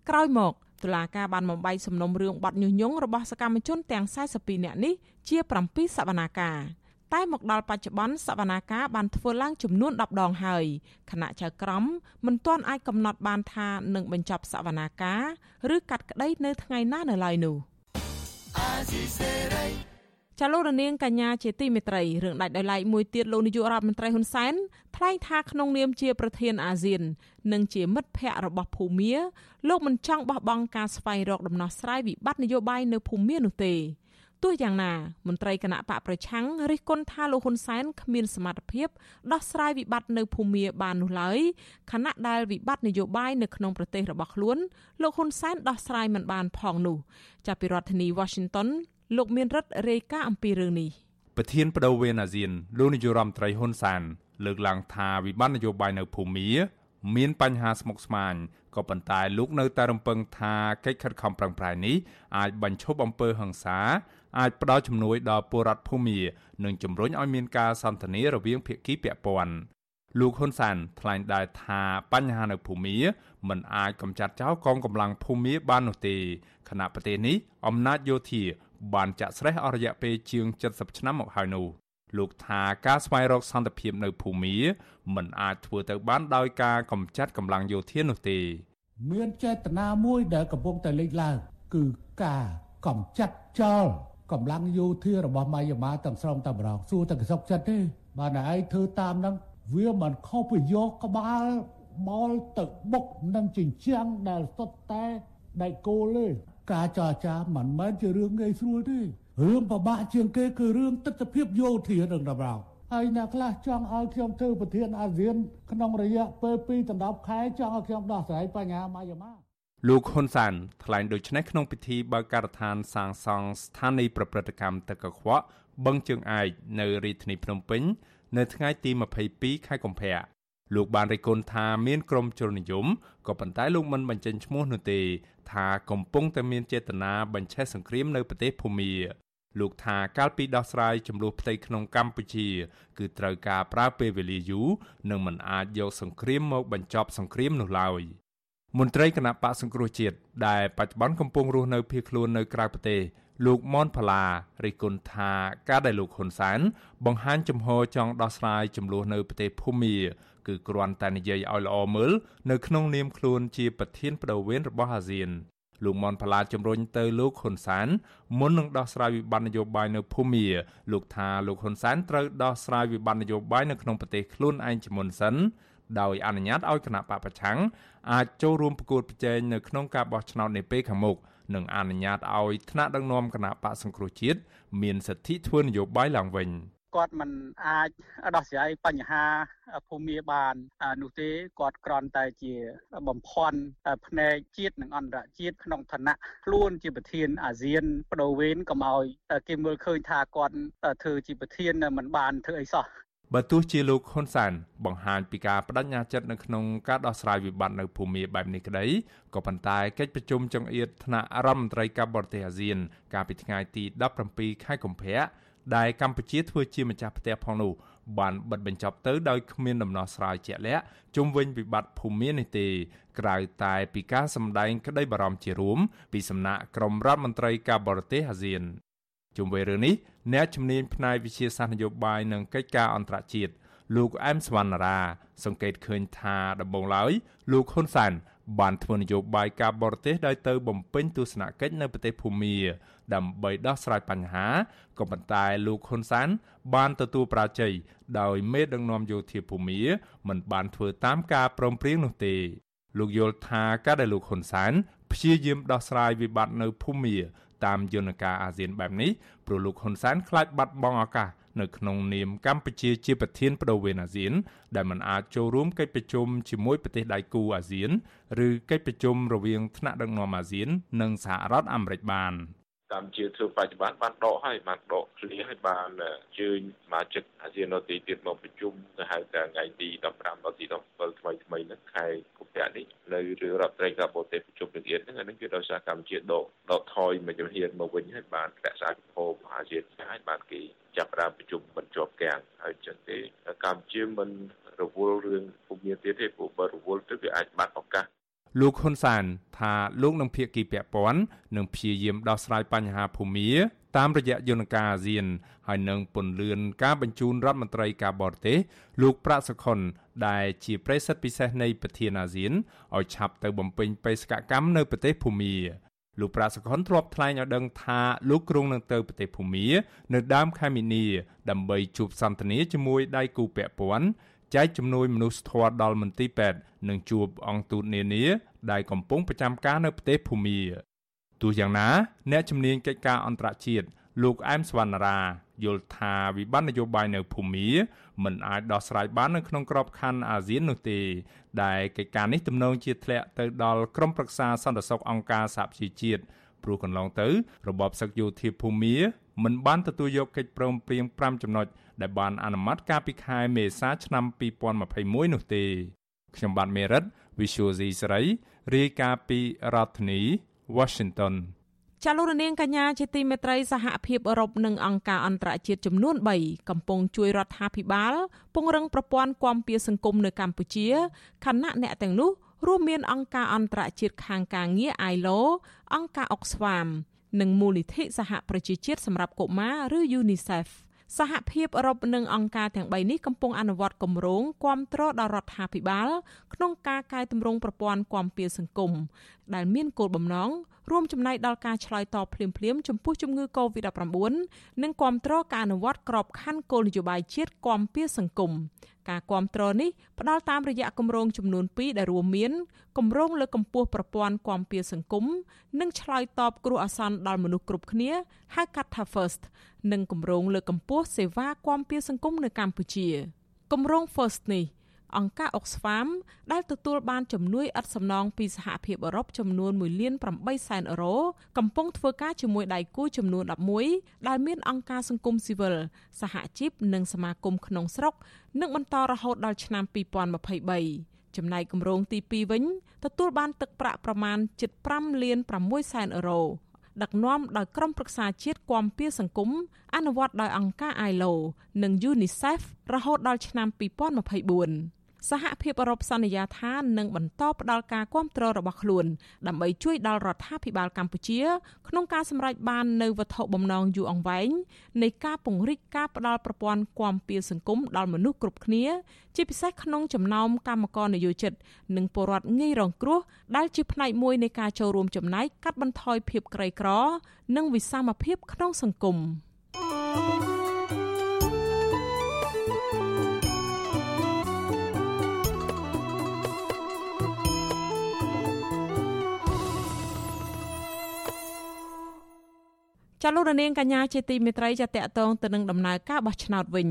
ក្រោយមកតុលាការបានបំបីសំណុំរឿងបាត់ញុះញង់របស់សកម្មជនទាំង42នាក់នេះជា7សវនាការ តែមកដល់បច្ចុប្បន្នសវនាការបានធ្វើឡើងចំនួន10ដងហើយគណៈចៅក្រមមិនទាន់អាចកំណត់បានថានឹងបញ្ចប់សវនាការឬកាត់ក្តីនៅថ្ងៃណានៅឡើយនោះចលនានាងកញ្ញាជាទីមេត្រីរឿងដាច់ដោយឡែកមួយទៀតលោកនាយករដ្ឋមន្ត្រីហ៊ុនសែនថ្លែងថាក្នុងនាមជាប្រធានអាស៊ាន និងជាមិត្តភ័ក្តិរបស់ភូមាលោកមិនចង់បោះបង់ការស្វែងរកដំណោះស្រាយវិបត្តិនយោបាយនៅភូមានោះទេ ទោះយ៉ាងណាមន្ត្រីគណៈបកប្រឆាំងរិះគន់ថាលោកហ៊ុនសែនគ្មានសមត្ថភាពដោះស្រាយវិបត្តិនៅភូមាបាននោះឡើយខណៈដែលវិបត្តិនយោបាយនៅក្នុងប្រទេសរបស់ខ្លួនលោកហ៊ុនសែនដោះស្រាយមិនបានផងនោះចាប់ពីរដ្ឋធានី Washington លោកមានរិទ្ធរាយការណ៍អំពីរឿងនេះប្រធានបដូវវេនអាស៊ានលោកនាយរដ្ឋមន្ត្រីហ៊ុនសែនលើកឡើងថាវិបត្តិនយោបាយនៅភូមាមានបញ្ហាស្មុគស្មាញក៏ប៉ុន្តែលោកនៅតែរំពឹងថាកិច្ចខិតខំប្រឹងប្រែងនេះអាចបញ្ឈប់អំពើហិង្សា អាចផ្ដល់ជំនួយដល់ពលរដ្ឋភូមានិងជំរុញឲ្យមានការសន្ទនារវាងភាគីពាក់ព័ន្ធលោកហ៊ុនសានថ្លែងដែរថាបញ្ហានៅភូមាមិនអាចកម្ចាត់ចោលកងកម្លាំងភូមាបាននោះទេខណៈប្រទេសនេះអំណាចយោធាបានចាក់ស្រេះអស់រយៈពេលជាង70ឆ្នាំមកហើយនោះលោកថាការស្វែងរកសន្តិភាពនៅភូមាមិនអាចធ្វើទៅបានដោយការកម្ចាត់កម្លាំងយោធានោះទេមានចេតនាមួយដែលកំពុងតែលេចឡើងគឺការកម្ចាត់ចោល កម្លាំងយោធារបស់ម៉ាយាម៉ាទាំងស្រុងតែម្ដងសួរតែកសុកចិត្តទេបានតែឯងធ្វើតាមហ្នឹងវាមិនខុសពីយកក្បាលបលទៅបុកនឹងជញ្ជាំងដែលសុទ្ធតែដៃគោលទេការចរចាមិនមែនជារឿងងាយស្រួលទេរឿងពិបាកជាងគេគឺរឿងទស្សនវិជ្ជាយោធានឹងតម្រោហើយអ្នកខ្លះចង់ឲ្យខ្ញុំធ្វើប្រធានអាស៊ានក្នុងរយៈពេល2ដល់10ខែចង់ឲ្យខ្ញុំដោះស្រាយបញ្ហាម៉ាយាម៉ា លោកហ៊ុនសានថ្លែងដូចនេះក្នុងពិធីបើកការដ្ឋានសាងសង់ស្ថានីយប្រព្រឹត្តកម្មទឹកកខ្វក់បឹងជើងឯកនៅរាជធានីភ្នំពេញ នៅថ្ងៃទី22ខែកុម្ភៈលោកបានរិះគន់ថាមានក្រុមជននិយមក៏ប៉ុន្តែលោកមិនបញ្ចេញឈ្មោះនោះទេថាកំពុងតែមានចេតនាបញ្ឆេះសង្គ្រាមនៅប្រទេសភូមាលោកថាកាលពីដោះស្រាយចំនួនផ្ទៃក្នុងកម្ពុជា គឺត្រូវការប្រើពេលវេលាយូរនិងមិនអាចយកសង្គ្រាមមកបញ្ចប់សង្គ្រាមនោះឡើយ មន្ត្រីគណៈបកសង្គ្រោះជាតិដែលបច្ចុប្បន្នកំពុងរស់នៅភៀសខ្លួននៅក្រៅប្រទេសលោកមនផាឡារិះគន់ថាការដែលលោកហ៊ុនសែនបង្ហាញចំហចង់ដោះស្រាយចំនួននៅប្រទេសភូមាគឺគ្រាន់តែនិយាយឲ្យល្អមើលនៅក្នុងនាមខ្លួនជាប្រធានបដូវវេនរបស់អាស៊ានលោកមនផាឡាជំរុញទៅលោកហ៊ុនសានមុននឹងដោះស្រាយវិបត្តិនយោបាយនៅភូមាលោកថាលោកហ៊ុនសានត្រូវដោះស្រាយវិបត្តិនយោបាយនៅក្នុងប្រទេសខ្លួនឯងជាមុនសិន ដោយអនុញ្ញាតឲ្យគណៈបពប្រឆាំងអាចចូលរួមប្រកួតប្រជែងនៅក្នុងការបោះឆ្នោតនាពេលខាងមុខនិងអនុញ្ញាតឲ្យថ្នាក់ដឹកនាំគណៈបកសង្គ្រោះជាតិមានសិទ្ធិធ្វើនយោបាយឡើងវិញគាត់មិនអាចដោះស្រាយបញ្ហាភូមិបាននោះទេគាត់គ្រាន់តែជាបំផន់ផ្នែកជាតិនិងអន្តរជាតិក្នុងឋានៈខ្លួនជាប្រធានអាស៊ានបដូវវេនកុំឲ្យគេមើលឃើញថាគាត់ធ្វើជាប្រធានមិនបានធ្វើអីសោះ បើទោះជាលោកហ៊ុនសែនបង្ហាញពីការបដិញ្ញាចិត្តនៅក្នុងការដោះស្រាយវិបត្តិនៅភូមាបែបនេះក្តីក៏ប៉ុន្តែកិច្ចប្រជុំចង្អៀតថ្នាក់រដ្ឋមន្ត្រីការបរទេសអាស៊ាន កាលពីថ្ងៃទី17ខែកុម្ភៈដែលកម្ពុជាធ្វើជាម្ចាស់ផ្ទះផងនោះបានបិទបញ្ចប់ទៅដោយគ្មានដំណោះស្រាយជាក់លាក់ជុំវិញវិបត្តិភូមិនេះទេក្រៅតែពីការសម្ដែងក្តីបារម្ភជារួមពីសំណាក់ក្រមរដ្ឋមន្ត្រីការបរទេសអាស៊ានជុំវិញរឿងនេះ អ្នកជំនាញផ្នែកវិទ្យាសាស្ត្រនយោបាយនិងកិច្ចការអន្តរជាតិលោកអែមសវណ្ណារា សង្កេតឃើញថាដំបូងឡើយលោកហ៊ុនសែនបានធ្វើនយោបាយការបរទេសដោយទៅបំពេញទស្សនកិច្ចនៅប្រទេសភូមា ដើម្បីដោះស្រាយបញ្ហាក៏ប៉ុន្តែលោកហ៊ុនសានបានទទួលប្រាជ័យដោយមេដឹកនាំយោធាភូមា មិនបានធ្វើតាមការព្រមព្រៀងនោះទេលោកយល់ថាការដែលលោកហ៊ុនសានព្យាយាមដោះស្រាយវិបត្តិនៅភូមា តាមយន្តការអាស៊ានបែបនេះព្រោះលោកហ៊ុនសានខ្លាចបាត់បង់ឱកាសនៅក្នុងនាមកម្ពុជាជាប្រធានបដូវវេនអាស៊ាន ដែលមិនអាចចូលរួមកិច្ចប្រជុំជាមួយប្រទេសដៃគូអាស៊ាន ឬកិច្ចប្រជុំរវាងថ្នាក់ដឹកនាំអាស៊ាន និងសហរដ្ឋអាមេរិកបាន។ កម្ពុជាធ្វើបច្ចុប្បន្នបានដកហើយបានដកឃ្លាហើយបានជើញសមាជិកអាស៊ានដទៃទៀតមកប្រជុំទៅហៅថាថ្ងៃទី15ដល់ទី17ថ្មីថ្មីហ្នឹងខែកុម្ភៈនេះនៅរឿងរដ្ឋត្រីការបរទេសប្រជុំនឹងទៀតហ្នឹងអានេះគឺដោយសារកម្ពុជាដកដកថយមួយជំហានមកវិញហើយបានរក្សាពិភពមហាអាស៊ានហើយបានគេចាប់ផ្ដើមប្រជុំបញ្ចប់កាំងហើយចឹងទេកម្ពុជាមិនរវល់រឿងភូមិទៀតទេព្រោះបើរវល់ទៅវាអាចបាត់ឱកាស លោកហ៊ុនសានថាលោកនឹងភាគីពាក់ព័ន្ធនឹងព្យាយាមដោះស្រាយបញ្ហាភូមិតាមរយៈយន្តការអាស៊ាន ហើយនឹងពន្លឿនការបញ្ជូនរដ្ឋមន្ត្រីការបរទេសលោកប្រាក់សុខុន ដែលជាប្រិយសិទ្ធពិសេសនៃប្រធានអាស៊ានឲ្យឆាប់ទៅបំពេញបេសកកម្មនៅប្រទេសភូមាលោកប្រាក់សុខុនធ្លាប់ថ្លែងឲ្យដឹងថាលោកគ្រងនឹងទៅប្រទេសភូមា នៅដើមខែមីនាដើម្បីជួបសន្ទនាជាមួយដៃគូពាក់ព័ន្ធ ចែកជំនួយមនុស្សធម៌ដល់មន្ទីរពេទ្យនិងជួបអង្គទូតនានាដែលកំពុងប្រចាំការនៅប្រទេសភូមាទោះយ៉ាងណា អ្នកជំនាញកិច្ចការអន្តរជាតិលោកអែមសវណ្ណារាយល់ថាវិបត្តិនយោបាយនៅភូមាមិនអាចដោះស្រាយបាននៅក្នុងក្របខ័ណ្ឌអាស៊ាននោះទេដែលកិច្ចការនេះទំនងជាធ្លាក់ទៅដល់ក្រុមប្រឹក្សាសន្តិសុខអង្គការសហប្រជាជាតិព្រោះកន្លងទៅ របបសឹកយោធាភូមាមិនបានទទួលយកកិច្ចព្រមព្រៀង5ចំណុច ដែលបានអនុម័តកាលពីខែមេសាឆ្នាំ2021នោះទេខ្ញុំបាទមេរិត Visual C សេរីរាយការណ៍ពីរដ្ឋធានី Washington ចាលោករនាងកញ្ញាជាទីមេត្រីសហភាពអឺរ៉ុបនិងអង្គការអន្តរជាតិចំនួន3កំពុងជួយរដ្ឋាភិបាលពង្រឹងប្រព័ន្ធគាំពារសង្គមនៅកម្ពុជាខណៈអ្នកទាំងនោះរួមមានអង្គការអន្តរជាតិខាងការងារ ILO អង្គការ Oxfam និងមូលនិធិសហប្រជាជាតិសម្រាប់កុមារឬ UNICEF សហភាពអឺរ៉ុបនិងអង្គការទាំង3នេះកំពុងអនុវត្តគម្រោងគាំទ្រដល់រដ្ឋាភិបាល ក្នុងការកែតម្រង់ប្រព័ន្ធគាំពារសង្គមដែលមានគោលបំណង រួមចំណែកដល់ការឆ្លើយតបភ្លាមៗចំពោះជំងឺ Covid-19 និងគាំទ្រការអនុវត្តក្របខ័ណ្ឌគោលនយោបាយជាតិគាំពារសង្គមការគាំទ្រនេះផ្ដល់តាមរយៈគម្រោងចំនួន2ដែលរួមមានគម្រោងលើកកម្ពស់ប្រព័ន្ធគាំពារសង្គមនិងឆ្លើយតបគ្រោះអាសន្នដល់មនុស្សគ្រប់គ្នាហៅកាត់ថា First និងគម្រោងលើកកម្ពស់សេវាគាំពារសង្គមនៅកម្ពុជាគម្រោង First នេះ អង្គការ Oxfam ដែលទទួលបានជំនួយឥតសំណងពីសហភាពអឺរ៉ុបចំនួន1លាន8សែនអឺរ៉ូកំពុងធ្វើការជាមួយដៃគូចំនួន11ដែលមានអង្គការសង្គមស៊ីវិលសហជីពនិងសមាគមក្នុងស្រុកនឹងបន្តរហូតដល់ឆ្នាំ2023ចំណែកគម្រោងទី2វិញទទួលបានទឹកប្រាក់ប្រមាណ7.5លាន6សែនអឺរ៉ូដឹកនាំដោយក្រុមប្រឹក្សាជាតិគាំពារសង្គមអនុវត្តដោយអង្គការ ILO និង UNICEF រហូតដល់ឆ្នាំ2024 សហភាពអឺរ៉ុបសន្យាថានឹងបន្តផ្តល់ការគ្រប់គ្រងរបស់ខ្លួនដើម្បីជួយដល់រដ្ឋាភិបាលកម្ពុជាក្នុងការសម្រេចបាននូវវត្ថុបំណងយូរអង្វែងនៃការពង្រីកការផ្តល់ប្រព័ន្ធគាំពារសង្គមដល់មនុស្សគ្រប់គ្នា ជាពិសេសក្នុងចំណោមកម្មករនយោជិត និងពលរដ្ឋងាយរងគ្រោះដែលជាផ្នែកមួយនៃការចូលរួមចំណែកកាត់បន្ថយភាពក្រីក្រ និងវិសមភាពក្នុងសង្គម។ ចាលោករនាងកញ្ញាជាទីមេត្រីចាតកតងទៅនឹងដំណើរការបោះឆ្នោតវិញ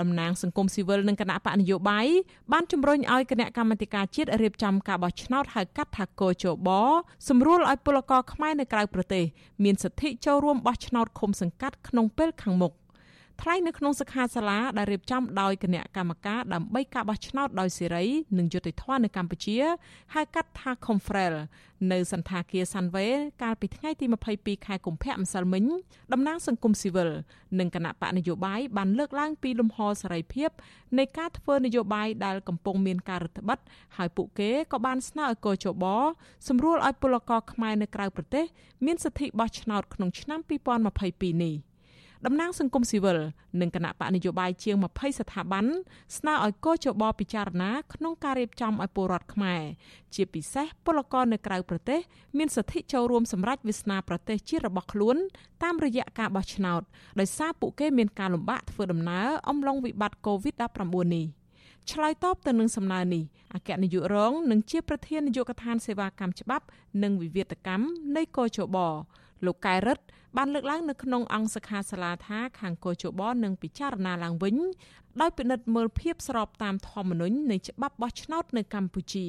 តំណាងសង្គមស៊ីវិលនិងគណៈបកនយោបាយបានជំរុញឲ្យគណៈកម្មាធិការជាតិរៀបចំការបោះឆ្នោតហៅកាត់ថាកោជបសម្រួលឲ្យពលករខ្មែរនៅក្រៅប្រទេសមានសិទ្ធិចូលរួមបោះឆ្នោតឃុំសង្កាត់ក្នុងពេលខាងមុខ ថ្លែងនៅក្នុងសិក្ខាសាលាដែលរៀបចំដោយគណៈកម្មការដើម្បីការបោះឆ្នោតដោយសេរីនិងយុត្តិធម៌នៅកម្ពុជាហៅកាត់ថា Confrel នៅសន្តាគារ Sunway កាលពីថ្ងៃទី22ខែកុម្ភៈម្សិលមិញតំណាងសង្គមស៊ីវិលនិងគណៈបកនយោបាយបានលើកឡើងពីលំហសេរីភាពនៃការធ្វើនយោបាយដែលកំពុងមានការរឹតបន្តឹងហើយពួកគេក៏បានស្នើឲ្យកោជបសម្រួលឲ្យពលករខ្មែរនៅក្រៅប្រទេសមានសិទ្ធិបោះឆ្នោតក្នុងឆ្នាំ2022នេះ។ តំណាងសង្គមស៊ីវិលនិងគណៈបកនយោបាយជាង20ស្ថាប័នស្នើឲ្យកោជបពិចារណាក្នុងការរៀបចំឲ្យពលរដ្ឋខ្មែរជាពិសេសពលករនៅក្រៅប្រទេស មានសិទ្ធិចូលរួមសម្រេចវាសនាប្រទេសជាតិរបស់ខ្លួនតាមរយៈការបោះឆ្នោតដោយសារពួកគេមានការលំបាកធ្វើដំណើរអំឡុងវិបត្តិ COVID-19 នេះឆ្លើយតបទៅនឹងសំណើនេះអគ្គនាយករងនិងជាប្រធាននាយកដ្ឋានសេវាកម្មច្បាប់ និងវិវាទកម្មនៃកោជបលោកកែរិទ្ធ បានលើកឡើងនៅក្នុងអង្គសខាសាលាថាខាងកោជបនឹងពិចារណាឡើងវិញដោយពិនិត្យមើលភាពស្របតាមធម្មនុញ្ញនៃច្បាប់បោះឆ្នោតនៅកម្ពុជា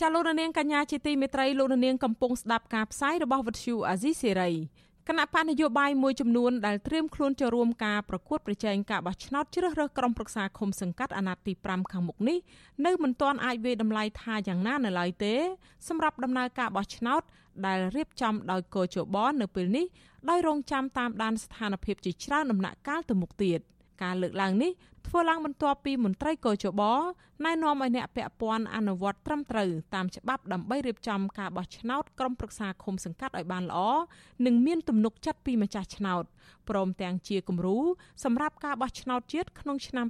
ចាលោករនាងកញ្ញាជាទីមេត្រីលោករនាងកំពុងស្ដាប់ការផ្សាយរបស់វិទ្យុអាស៊ីសេរី គណៈបកនយោបាយមួយចំនួនដែលត្រៀមខ្លួនចូលរួមការប្រកួតប្រជែងការបោះឆ្នោតជ្រើសរើសក្រុមប្រឹក្សាឃុំសង្កាត់អាណត្តិទី5ខាងមុខនេះនៅមិនទាន់អាចវាយតម្លៃថាយ៉ាងណានៅឡើយទេសម្រាប់ដំណើរការបោះឆ្នោតដែលរៀបចំដោយកោជបនៅពេលនេះដោយរងចាំតាមដានស្ថានភាពជាច្រើនដំណាក់កាលទៅមុខទៀត ការលើកឡើងនេះធ្វើឡើងបន្ទាប់ពីមន្ត្រីកោជបណែនាំឲ្យអ្នកពាក់ព័ន្ធអនុវត្តត្រឹមត្រូវតាមច្បាប់ដើម្បីរៀបចំការបោះឆ្នោតក្រុមប្រឹក្សាឃុំសង្កាត់ឲ្យបានល្អនិងមានទំនុកចិត្តពីម្ចាស់ឆ្នោតព្រមទាំងជាគំរូសម្រាប់ការបោះឆ្នោតជាតិក្នុងឆ្នាំ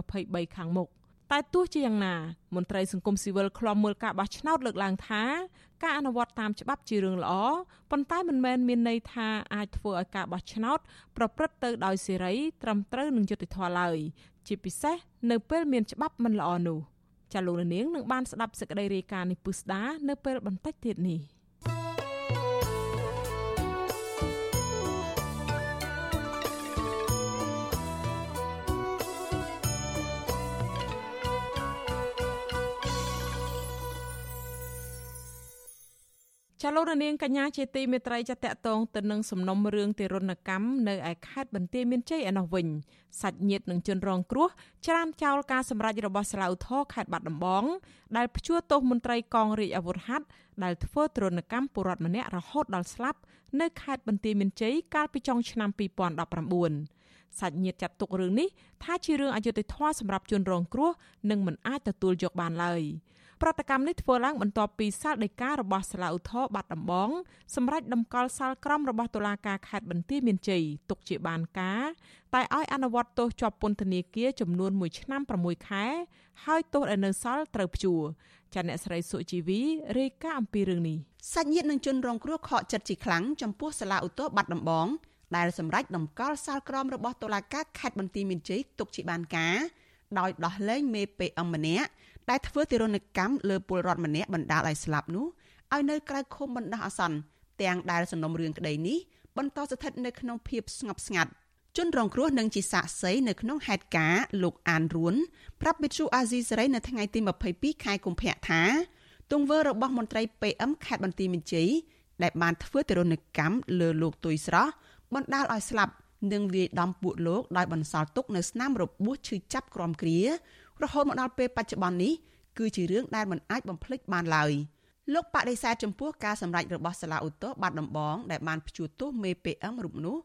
2023ខាងមុខ តែទោះជាយ៉ាងណាមន្ត្រីសង្គមស៊ីវិលខ្លំមើលការបោះឆ្នោតលើកឡើងថាការអនុវត្តតាមច្បាប់ជារឿងល្អប៉ុន្តែមិនមែនមានន័យថាអាចធ្វើឲ្យការបោះឆ្នោតប្រព្រឹត្តទៅដោយសេរីត្រឹមត្រូវនឹងយុត្តិធម៌ឡើយជាពិសេសនៅពេលមានច្បាប់មិនល្អនោះចាលោកនាងនឹងបានស្ដាប់សេចក្តីរាយការណ៍នេះពុស្ដានៅពេលបន្តិចទៀតនេះ។ ចាលោករនាងកញ្ញាជាទីមេត្រីចាតកតងទៅនឹងសំណុំរឿងទារុណកម្មនៅឯខេត្តបន្ទាយមានជ័យឯនោះវិញសាច់ញាតិនឹងជនរងគ្រោះច្រានចោលការសម្រេចរបស់សាឡាវធរខេត្តបាត់ដំបង ដែលព្យួរទោសមន្ត្រីកងរាជអាវុធហត្ថដែលធ្វើទរណកម្មពលរដ្ឋម្នាក់រហូតដល់ស្លាប់នៅខេត្តបន្ទាយមានជ័យកាលពីចុងឆ្នាំ2019សាច់ញាតិចាត់ទុករឿងនេះថាជារឿងអយុត្តិធម៌សម្រាប់ជនរងគ្រោះនិងមិនអាចទទួលយកបានឡើយ។ ប្រតិកម្មនេះធ្វើឡើងបន្ទាប់ពីសាលដីការបស់សាលាឧទ្ធរបាត់ដំបងសម្រាប់ដំកល់សាលក្រមរបស់តុលាការខេត្តបន្ទាយមានជ័យទុកជាបានការតែឲ្យអនុវត្តទោសជាប់ពន្ធនាគារចំនួន1ឆ្នាំ6ខែហើយទោសដែលនៅសល់ត្រូវព្យួរចាអ្នកស្រីសុជីវីរាយការណ៍អំពីរឿងនេះសាច់ញាតិនឹងជនរងគ្រោះខកចិត្តជាខ្លាំងចំពោះសាលាឧទ្ធរបាត់ដំបងដែលសម្រេចដំកល់សាលក្រមរបស់តុលាការខេត្តបន្ទាយមានជ័យទុកជាបានការដោយដោះលែងមេ PM ម្នាក់ ដែលធ្វើទារុណកម្មលើពលរដ្ឋម្នាក់បណ្ដាលឲ្យស្លាប់នោះឲ្យនៅក្រៅឃុំបណ្ដោះអាសន្នទាំងដែលសំណុំរឿងក្តីនេះបន្តស្ថិតនៅក្នុងភាពស្ងប់ស្ងាត់ជនរងគ្រោះនឹងជាសាក្សីនៅក្នុងហេតុការណ៍លោកអានរួនប្រាប់វិទ្យុអាស៊ីសេរីនៅថ្ងៃទី22ខែកុម្ភៈថាទង្វើរបស់មន្ត្រី PM ខេត្តបន្ទាយមានជ័យដែលបានធ្វើទរណកម្មលើលោកទុយស្រស់បណ្ដាលឲ្យស្លាប់និងវាយដំពួកលោកដោយបន្សល់ទុកនៅស្នាមរបួសឈឺចាប់ក្រំគ្រា រហូតមកដល់ពេលបច្ចុប្បន្ននេះគឺជារឿងដែលមិនអាចបំភ្លេចបានឡើយលោកបដិសេធចំពោះការសម្ដែងរបស់សាលាឧទ្ធរបាត់ដំបងដែលបានព្យួរទោសមេ PM រូបនោះ